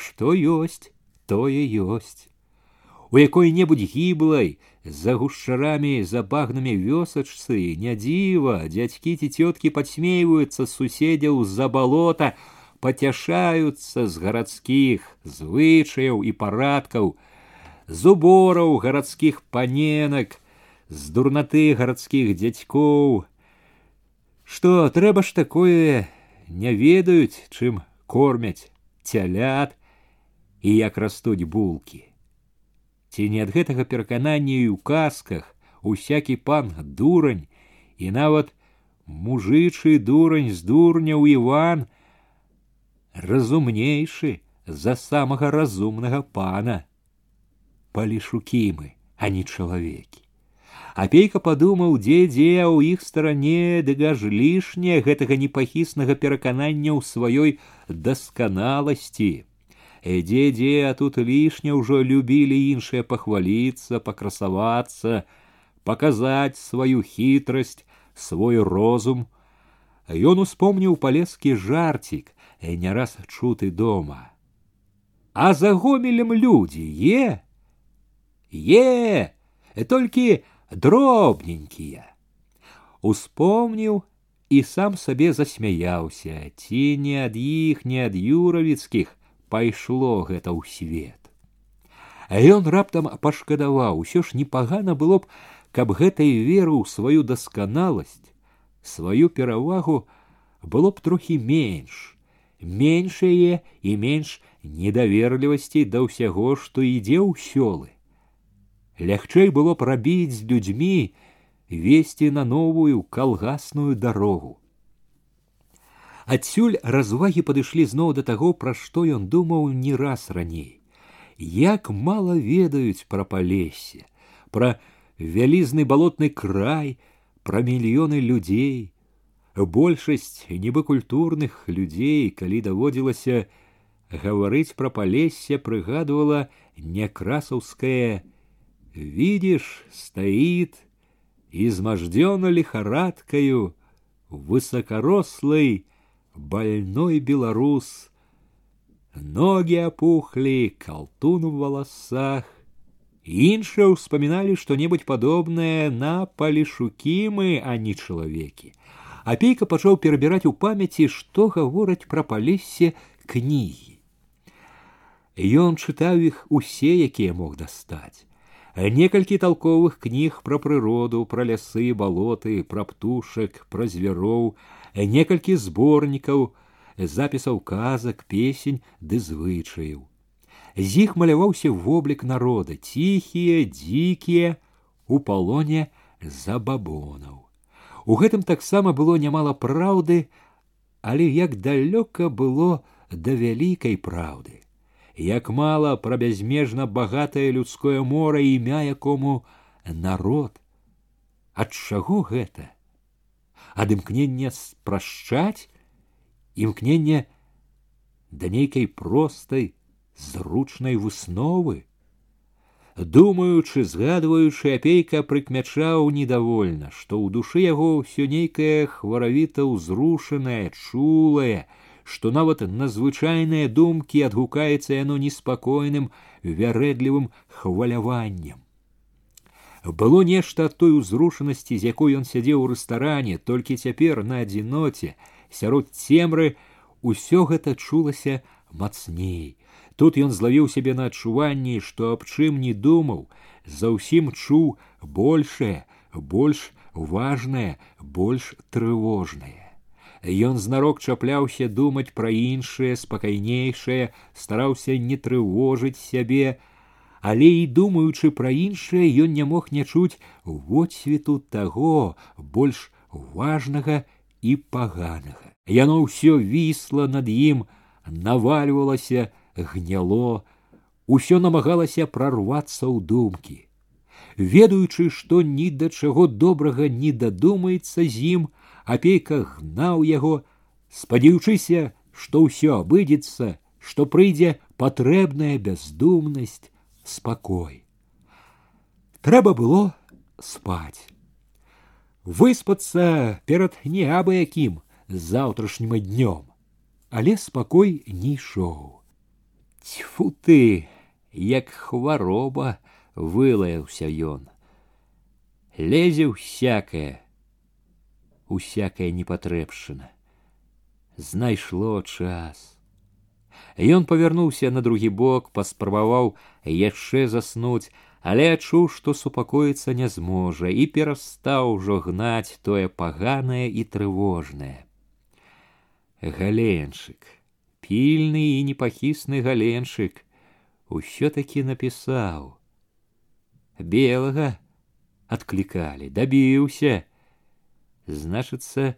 Што ёсць, тое ёсць. У якой-небудзь гіблай, за гушчарамі за багнамі вёсачцы, не дзіва, дзядзькі ці цёткі падсмейваюцца суседзяў з-за балота, пацяшаюцца з гарадскіх звычаяў і парадкаў, з убораў гарадскіх паненак, з дурнаты гарадскіх дзядзькоў. Што трэба ж такое не ведаюць, чым кормяць цялят, і як растуць булкі. Ці не ад гэтага пераканання і ў казках усякі пан дурань і нават мужычы дурань з дурняў Іван разумнейшы за самага разумнага пана. Палішукі мы, а не чалавекі. Апейка падумаў, дзе дзе ў іх старане дыгаж лішняе гэтага непахіснага пераканання ў сваёй дасканаласці дзе дзе а тут лішне ўжо любілі іншыя пахваліцца пакрасавацца паказаць сваю хітрасць свой розум ён успомніў палескі жарцік не раз чуты дома а за гомелем людзі е е толькі дробненькія успомніў і сам сабе засмяяўся ці не ад іх не ад юравіцкіх пайшло гэта ў свет. А ён раптам пашкадаваў, усё ж непагана было б, каб гэтай веру ў сваю дасканаласць, сваю перавагу было б трохі менш, меншае і менш недаверлівасці да ўсяго, што ідзе ў сёлы. Лягчэй было б рабіць з людзьмі, весці на новую калгасную дарогу. Адсюль развагі падышлі зноў да таго, пра што ён думаў не раз раней. Як мала ведаюць пра палесе, пра вялізны балотны край, пра мільёны людзей. Большасць нібы культурных людзей, калі даводзілася гаварыць пра палесе, прыгадывала некрасаўскае: Видишь, стоит изможденно лихорадкою высокорослый больной белорус. Ноги опухли, колтун в волосах. Іншыя ўспаміналі што-небудзь падобнае на палішукі мы, а не чалавекі. Апейка пачаў перабіраць у памяці, што гавораць пра палесе кнігі. Ён чытаў іх усе, якія мог дастаць. Некалькі толковых кніг пра прыроду, пра лясы, балоты, пра птушак, пра звяроў, некалькі зборнікаў запісаў казак песень ды звычаяў з іх маляваўся воблік народа ціхія дзікія у палоне забабонаў у гэтым таксама было нямала праўды але як далёка было да вялікай праўды як мала пра бязмежна багатае людское мора імя якому народ ад чаго гэта ад імкнення спрашчаць імкнення да нейкай простай зручнай высновы думаючы згадваючы апейка прыкмячаў недовольна што ў душы яго ўсё нейкае хваравіта ўзрушанае чулае што нават на звычайныя думкі адгукаецца яно неспакойным вярэдлівым хваляваннем было нешта ад той узрушанасці з якой ён сядзеў у рэстаране толькі цяпер на адзіноце сярод цемры ўсё гэта чулася мацней тут ён злавіў сябе на адчуванні што аб чым не думаў заўсім чуў большее больш важнае больш трывожнае Ён знарок чапляўся думаць пра іншае спакайнейшае стараўся не трывожыць сябе але і думаючы пра іншае ён не мог не чуць водсвету таго больш важнага і паганага. Яно ўсё вісла над ім, навальвалася, гняло, усё намагалася прарвацца ў думкі. Ведаючы, што ні да чаго добрага не дадумаецца з ім, апейка гнаў яго, спадзяючыся, што ўсё абыдзецца, што прыйдзе патрэбная бяздумнасць, спакой. Трэба было спаць. Выспацца перад неабыякім заўтрашнім днём, але спакой не ішоў. Тьфу ты, як хвароба вылаяўся ён. Лезе ўсякае, усякая непатрэбшчына. Знайшло час. Ён павярнуўся на другі бок, паспрабаваў яшчэ заснуць, але адчуў, што супакоіцца не зможа і перастаў ужо гнаць тое паганае і трывожнае. Галенчык, пільны і непахісны галенчык усё таки напісаў. Белага адклікалі, дабіўся. Значыцца,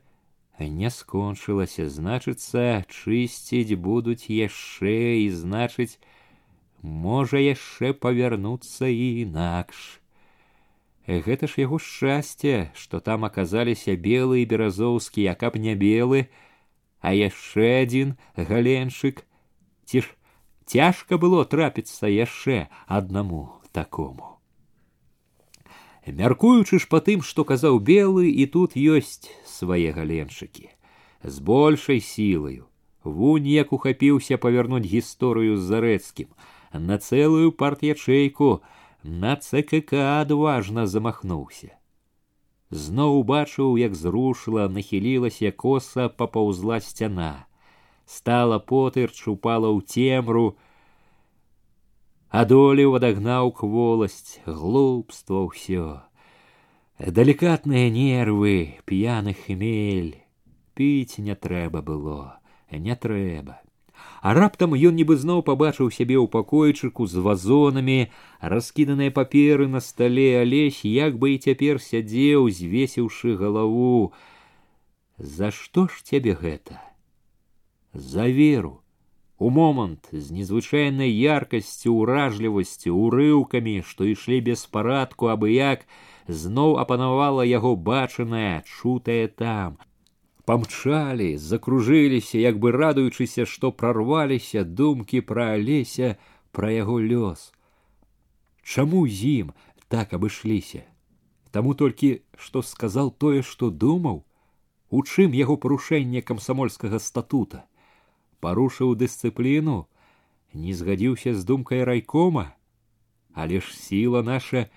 не скончылася, значыцца, чысціць будуць яшчэ і значыць, можа яшчэ павярнуцца і інакш. Гэта ж яго шчасце, што там аказаліся белы і беразоўскі, а каб не белы, а яшчэ адзін галенчык ці ж цяжка было трапіцца яшчэ аднаму такому Мяркуючы ж па тым што казаў белы і тут ёсць свае галенчыкі з большай сілаю. Вунь як ухапіўся павярнуць гісторыю з зарэцкім. На цэлую партячэйку на цкк адважна замахнуўся. Зноў убачыў, як зрушыла, нахілілася коса папаўзла сцяна. Стала потырч, упала ў цемру, адолеў адагнаў кволасць, глупства ўсё. Далікатныя нервы, п'яны хмель, піць не трэба было, не трэба. А раптам ён нібы зноў пабачыў сябе ў пакойчыку з вазонамі, раскіданыя паперы на стале алесь, як бы і цяпер сядзеў, звесіўшы галаву. За што ж цябе гэта? За веру. У момант з незвычайнай яркасцю, уражлівасцю, урыўкамі, што ішлі без парадку, абы як, зноў апанавала яго бачанае, чутае там, памчалі, закружыліся, як бы радуючыся, што прарваліся думкі пра алеся пра яго лёс. Чаму з ім так абышліся? Таму толькі што сказаў тое, што думаў, у чым яго парушэнне камсамольскага статута, парушыў дысцыпліну, не згадзіўся з думкай райкома, але ж сіла наша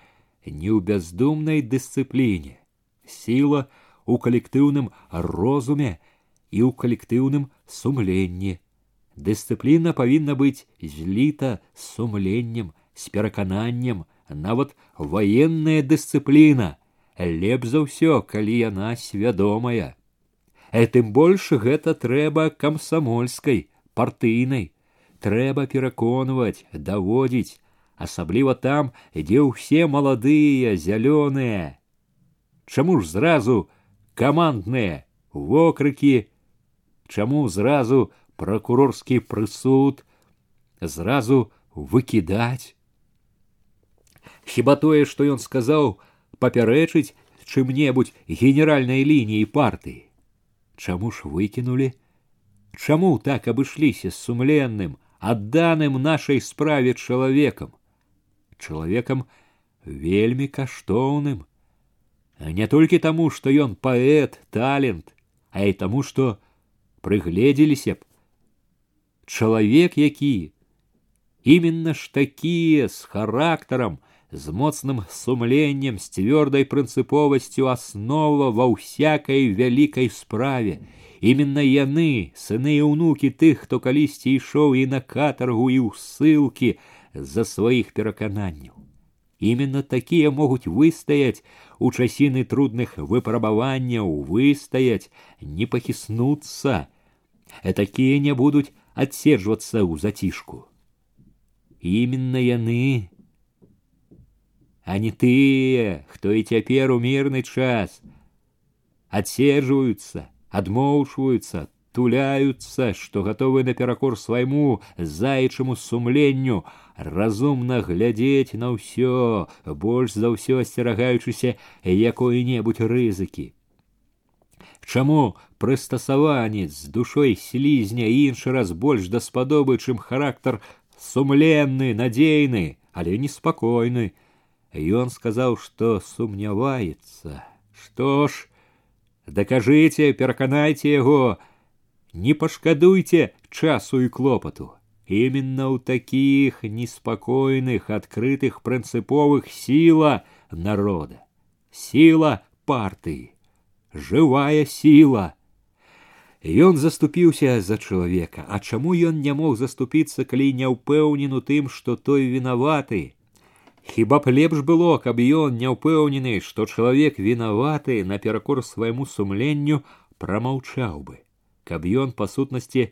не ў бяздумнай дысцыпліне, сіла, у калектыўным розуме і ў калектыўным сумленні. Дысцыпліна павінна быць зліта з сумленнем, з перакананнем, нават ваенная дысцыпліна, лепш за ўсё, калі яна свядомая. Э тым больш гэта трэба камсамольскай, партыйнай, трэба пераконваць, даводзіць, асабліва там, дзе ўсе маладыя, зялёныя. Чаму ж зразу камандныя вокрыкі, чаму зразу пракурорскі прысуд зразу выкідаць. Хіба тое, што ён сказаў папярэчыць чым-небудзь генеральнай лініі партыі. Чаму ж выкінулі? Чаму так абышліся з сумленным, адданым нашай справе чалавекам, чалавекам вельмі каштоўным, не толькі таму, што ён паэт, талент, а і таму, што прыгледзеліся б чалавек які именно ж такія з характарам, з моцным сумленнем, з цвёрдай прынцыповасцю аснова ва ўсякай вялікай справе. Именно яны, сыны і ўнукі тых, хто калісьці ішоў і на катаргу і ў ссылкі за сваіх перакананняў. Именно такія могуць выстаяць у часіны трудных выпрабаванняў выстаяць, не пахіснуцца, а такія не будуць адседжвацца ў зацішку. Именно яны а не тыя, хто і цяпер у мірны час адседжваюцца, адмоўчваюцца, туляются, што гатовы наперакор свайму заячаму сумленню, разумна глядзець на ўсё, больш за ўсё асцерагаючыся якой-небудзь рызыкі. Чаму прыстасаванец з душой слізня іншы раз больш даспадобы, чым характар сумленны, надзейны, але неспакойны. Ён сказаў, што сумняваецца. Што ж, дакажыце, пераканайце яго, не пашкадуйте часу і клопату. Именно у таких неспокойных, открытых, принциповых сила народа, сила партии, живая сила. Ён заступіўся за чалавека, а чаму ён не мог заступіцца, калі не ўпэўнен у тым, што той вінаваты. Хіба б лепш было, каб ён не ўпэўнены, што чалавек вінаваты наперакор свайму сумленню прамаўчаў бы каб ён па сутнасці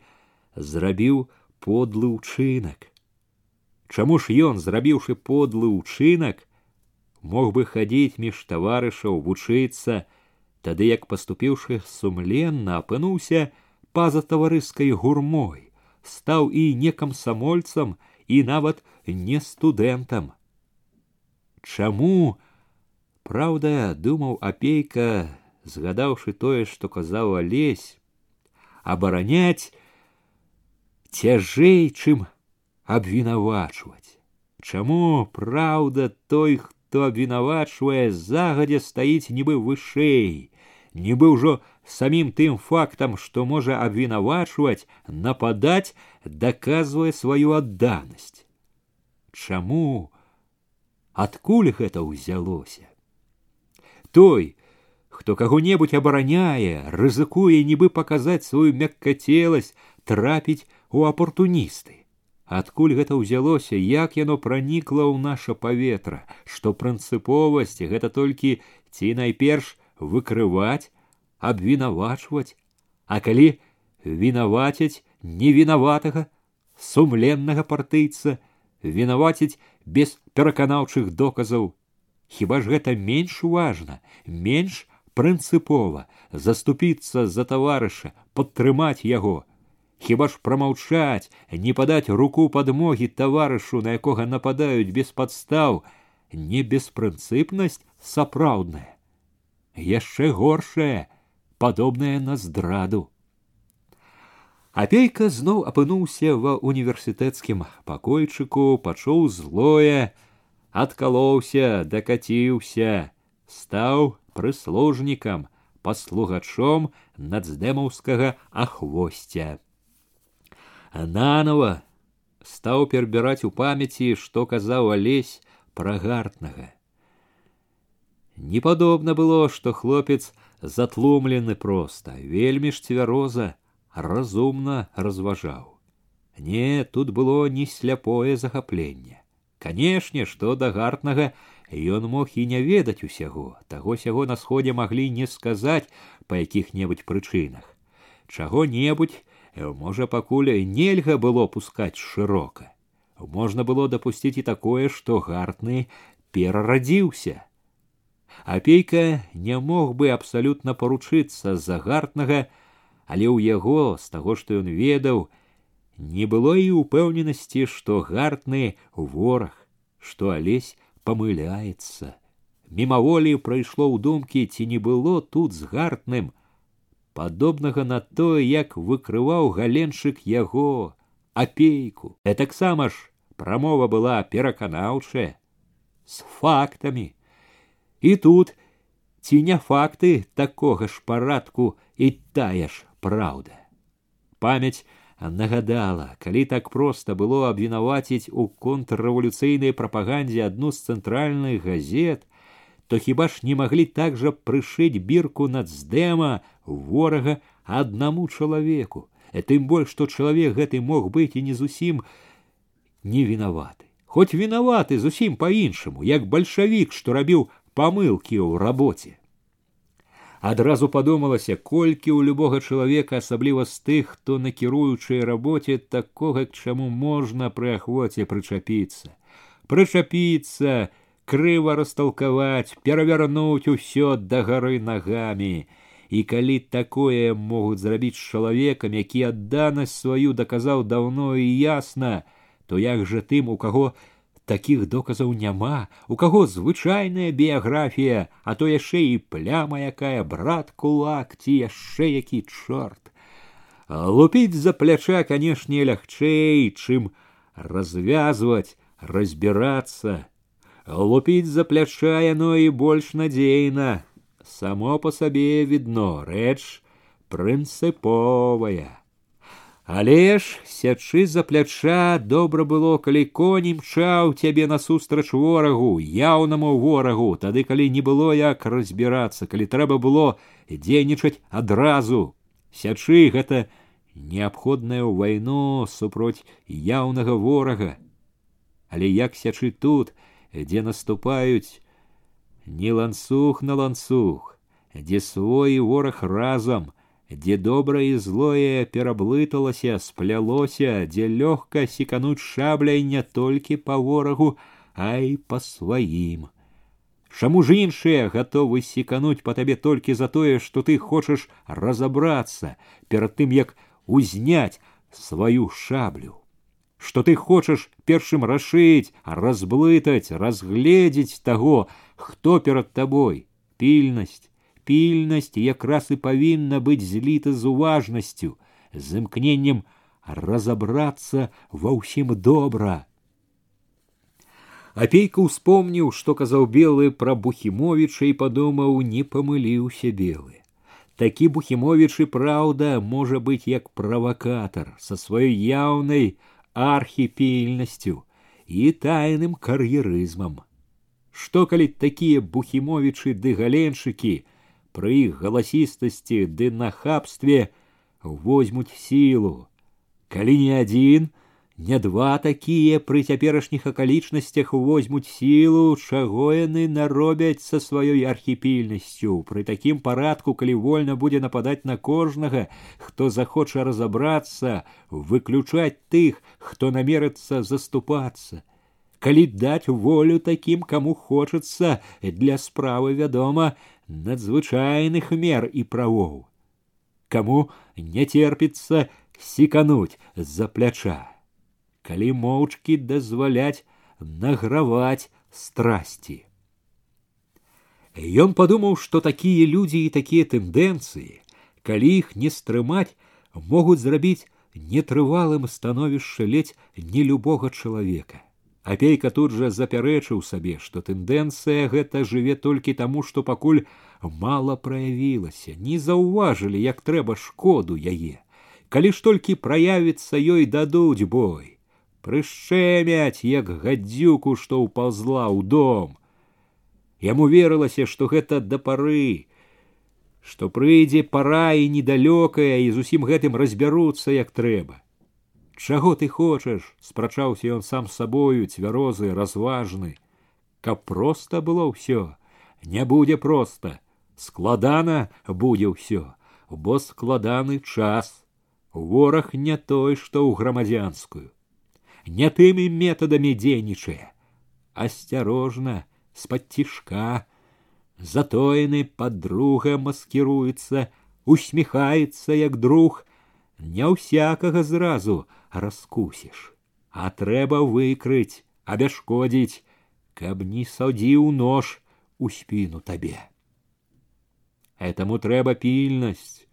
зрабіў подлы ўчынак. Чаму ж ён, зрабіўшы подлы ўчынак, мог бы хадзіць між таварышаў вучыцца, тады як паступіўшы сумленна апынуўся па-за таварыскай гурмой, стаў і не камсамольцам і нават не студэнтам. Чаму, праўда, думаў апейка, згадаўшы тое, што казаў алесь, абараняць цяжэй, чым абвінавачваць. Чаму праўда той, хто абвінавачвае, загадзя стаіць нібы вышэй, нібы ўжо самім тым фактам, што можа абвінавачваць, нападаць, даказвае сваю адданасць. Чаму адкуль гэта ўзялося? Той, хто каго-небудзь абараняе, рызыкуе нібы паказаць сваю мяккацеласць, трапіць у апартуністы. Адкуль гэта ўзялося, як яно пранікла ў наша паветра, што прынцыповасць гэта толькі ці найперш выкрываць, абвінавачваць, а калі вінаваціць невінаватага, сумленнага партыйца, вінаваціць без пераканаўчых доказаў. Хіба ж гэта менш важна, менш прынцыпова заступіцца за таварыша, падтрымаць яго. Хіба ж прамаўчаць, не падаць руку падмогі таварышу, на якога нападаюць без падстаў, не беспрынцыпнасць сапраўдная. Яшчэ горшая, падобная на здраду. Апейка зноў апынуўся ва універсітэцкім пакойчыку, пачуў злое, адкалоўся, дакаціўся, стаў прыслужнікам, паслугачом нацдэмаўскага ахвосця. Нанова стаў перабіраць у памяці, што казаў алесь пра гартнага. Непадобна было, што хлопец затлумлены проста, вельмі ж цвяроза, разумна разважаў. Не, тут было не сляпое захапленне. Канешне, што да гартнага Ён мог і не ведаць усяго, таго сяго на сходзе маглі не сказаць па якіх-небудзь прычынах. Чаго-небудзь, э, можа, пакуль нельга было пускаць шырока. Можна было дапусціць і такое, што гартны перарадзіўся. Апейка не мог бы абсалютна паручыцца за гартнага, але ў яго з таго, што ён ведаў, не было і ўпэўненасці, што гартны вораг, што алесь памыляецца. Мімаволі прайшло ў думкі, ці не было тут з гартным, падобнага на тое, як выкрываў галенчык яго апейку. А таксама ж прамова была пераканаўчая з фактамі. І тут ці не факты такога ж парадку і тая ж праўда. Памяць нагадала, калі так проста было абвінаваціць у контррэвалюцыйнай прапагандзе адну з цэнтральных газет, то хіба ж не маглі так жа прышыць бірку нацдэма ворага аднаму чалавеку, э, тым больш, што чалавек гэты мог быць і не зусім не вінаваты. Хоць вінаваты зусім па-іншаму, як бальшавік, што рабіў памылкі ў рабоце адразу падумалася колькі ў любога чалавека асабліва з тых хто на кіруючай рабоце такога к чаму можна пры ахвоце прычапіцца прычапіцца крыва растолкаваць, перавярнуць усё да гары нагамі. І калі такое могуць зрабіць з чалавекам, які адданасць сваю даказаў даўно і ясна, то як жа тым, у каго таких доказаў няма, у каго звычайная біяграфія, а то яшчэ і пляма якая брат кулак ці яшчэ які чорт. Лупіць за пляча, канешне, лягчэй, чым развязваць, разбирацца. Лупіць за пляча яно і больш надзейна. Само по сабе відно рэч прынцыповая. Але ж сячы за пляча добра было, калі конь імчаў цябе насустрач ворагу, яўнаму ворагу, тады калі не было як разбірацца, калі трэба было дзейнічаць адразу. Сячы гэта неабходнае ў вайну супроць яўнага ворага. Але як сячы тут, дзе наступаюць не ланцуг на ланцуг, дзе свой вораг разам, дзе добра і злое пераблыталася, сплялося, дзе лёгка секануць шабляй не толькі па ворагу, а і па сваім. Чаму ж іншыя гатовы секануць па табе толькі за тое, што ты хочаш разабрацца перад тым, як узняць сваю шаблю что ты хочаш першым рашыць, разблытаць, разгледзець таго, хто перад табой, пільнасць, пільнасць якраз і павінна быць зліта з уважнасцю, з імкненнем разабрацца ва ўсім добра. Апейка ўспомніў, што казаў белы пра Бухімовіча і падумаў, не памыліўся белы. Такі Бухімовіч і праўда можа быць як правакатар са сваёй яўнай архіпільнасцю і тайным кар'ерызмам. Што калі такія бухімовічы ды галеншыкі пры іх галасістасці ды нахабстве возьмуць сілу, калі не адзін, не два такія пры цяперашніх акалічнасцях возьмуць сілу, чаго яны наробяць са сваёй архіпільнасцю. Пры такім парадку, калі вольна будзе нападаць на кожнага, хто захоча разабрацца, выключаць тых, хто намерыцца заступацца. Калі даць волю такім, каму хочацца для справы вядома надзвычайных мер і правоў. Каму не терпіцца секануць з-за пляча калі моўчкі дазваляць награваць страсці. Ён падумаў, што такія людзі і такія тэндэнцыі, калі іх не стрымаць, могуць зрабіць нетрывалым становішча ледзь не любога чалавека. Апейка тут жа запярэчыў сабе, што тэндэнцыя гэта жыве толькі таму, што пакуль мала праявілася, не заўважылі, як трэба шкоду яе. Калі ж толькі праявіцца ёй дадуць бой, прышчэмяць як гадзюку што ўпаўзла ў дом. Яму верылася што гэта да пары што прыйдзе пара і недалёкая і зусім гэтым разбяруцца як трэба чаго ты хочаш спрачаўся ён сам сабою цвярозы разважны каб проста было ўсё не будзе проста складана будзе ўсё бо складаны час вораг не той што ў грамадзянскую не тымі метадамі дзейнічае. Асцярожна, з-пад цішка, затоены подруга маскіруецца, усміхаецца як друг, не ўсякага зразу раскусіш, а трэба выкрыць, абяшкодзіць, каб не садзіў нож у спіну табе. Этому трэба пільнасць,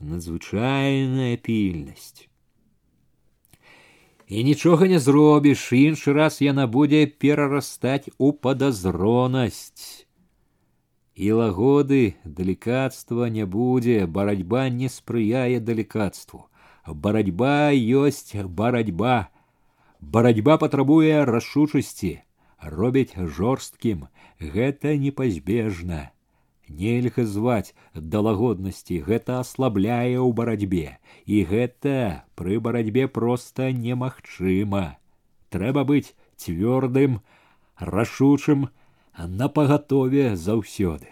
надзвычайная пільнасць і нічога не зробіш іншы раз яна будзе перарастаць у падазронасць і лагоды далікацтва не будзе барацьба не спрыяе далікацтву барацьба ёсць барацьба барацьба патрабуе рашучасці робяць жорсткім гэта непазбежна нельга зваць да лагоднасці гэта аслабляе ў барацьбе і гэта пры барацьбе проста немагчыма трэба быць цвёрдым рашучым напагатове заўсёды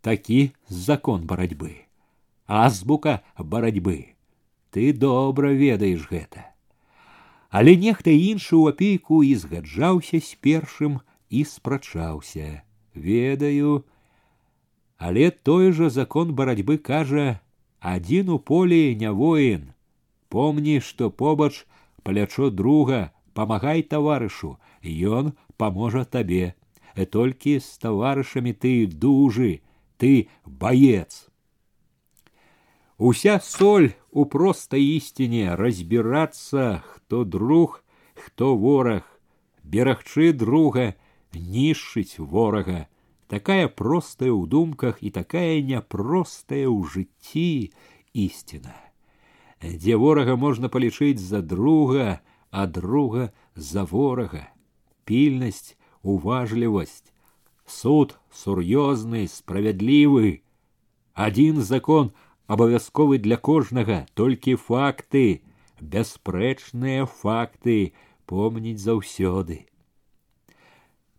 такі закон барацьбы азбука барацьбы ты добра ведаеш гэта але нехта іншы ў апейку і згаджаўся з першым і спрачаўся ведаю але той жа закон барацьбы кажа адзін у полі не воін помні што побач плячо друга памагай таварышу ён паможа табе толькі з таварышамі ты дужы ты баец уся соль у простай ісціне разбірацца хто друг хто вораг берагчы друга нішчыць ворага такая простая ў думках і такая няпростая ў жыцці ісціна дзе ворага можна палічыць за друга а друга за ворага пільнасць уважлівасць суд сур'ёзны справядлівы адзін закон абавязковы для кожнага толькі факты бясспрэчныя факты помніць заўсёды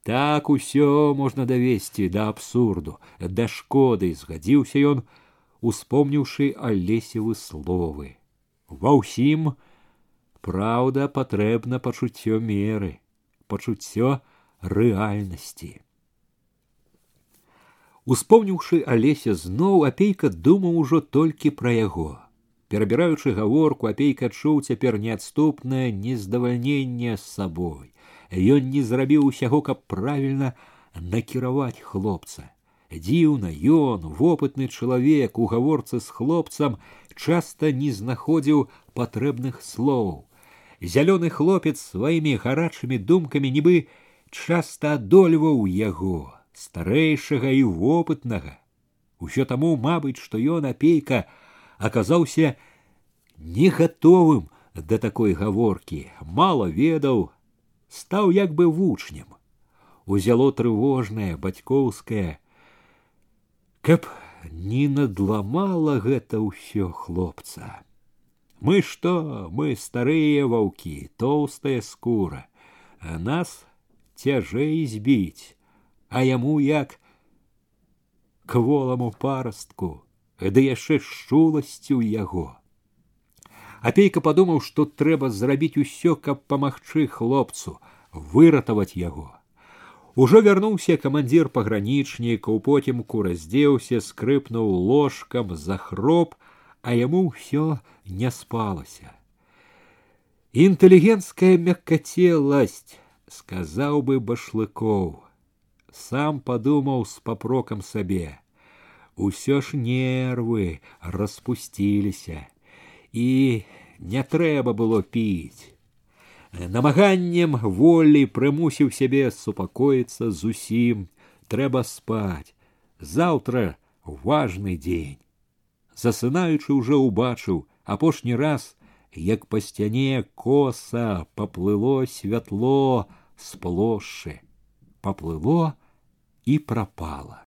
так усё можна давесці да абсурду да шкоды згадзіўся ён успомніўшы алесевы словы ва ўсім праўда патрэбна пачуццё меры пачуццё рэальнасці успомніўшы алеся зноў апейка думаў ужо толькі пра яго перабіраючы гаворку апейка чуў цяпер неадступнае нездавальненне з сабой ён не зрабіў усяго, каб правільна накіраваць хлопца. Дзіўна ён, вопытны чалавек у гаворцы з хлопцам часта не знаходзіў патрэбных слоў. Зялёны хлопец сваімі гарачымі думкамі нібы часта адольваў яго, старэйшага і вопытнага. Усё таму, мабыць, што ён апейка аказаўся не гатовым да такой гаворкі, мала ведаў, стаў як бы вучнем узяло трывожнае бацькоўскае каб не надламала гэта ўсё хлопца мы што мы старыя ваўкі тоўстая скура а нас цяжэй збіць а яму як кволаму парастку ды яшчэ з чуласцю яго апейка падумаў што трэба зрабіць усё каб памагчы хлопцу выратаваць яго ужо вярнуўся камандзір пагранічнікаў потімку раздзеўся скрыпнуў ложкам захроп а яму ўсё не спалася інтэлігенцкая мяккацеласць сказаў бы башлыкоў сам падумаў з папрокам сабе усё ж нервы распусціліся і не трэба было піць. Намаганнем волі прымусіў сябе супакоіцца зусім, трэба спаць. Заўтра важны дзень. Засынаючы ўжо ўбачыў апошні раз, як па сцяне коса паплыло святло з плошчы, паплыло і прапала.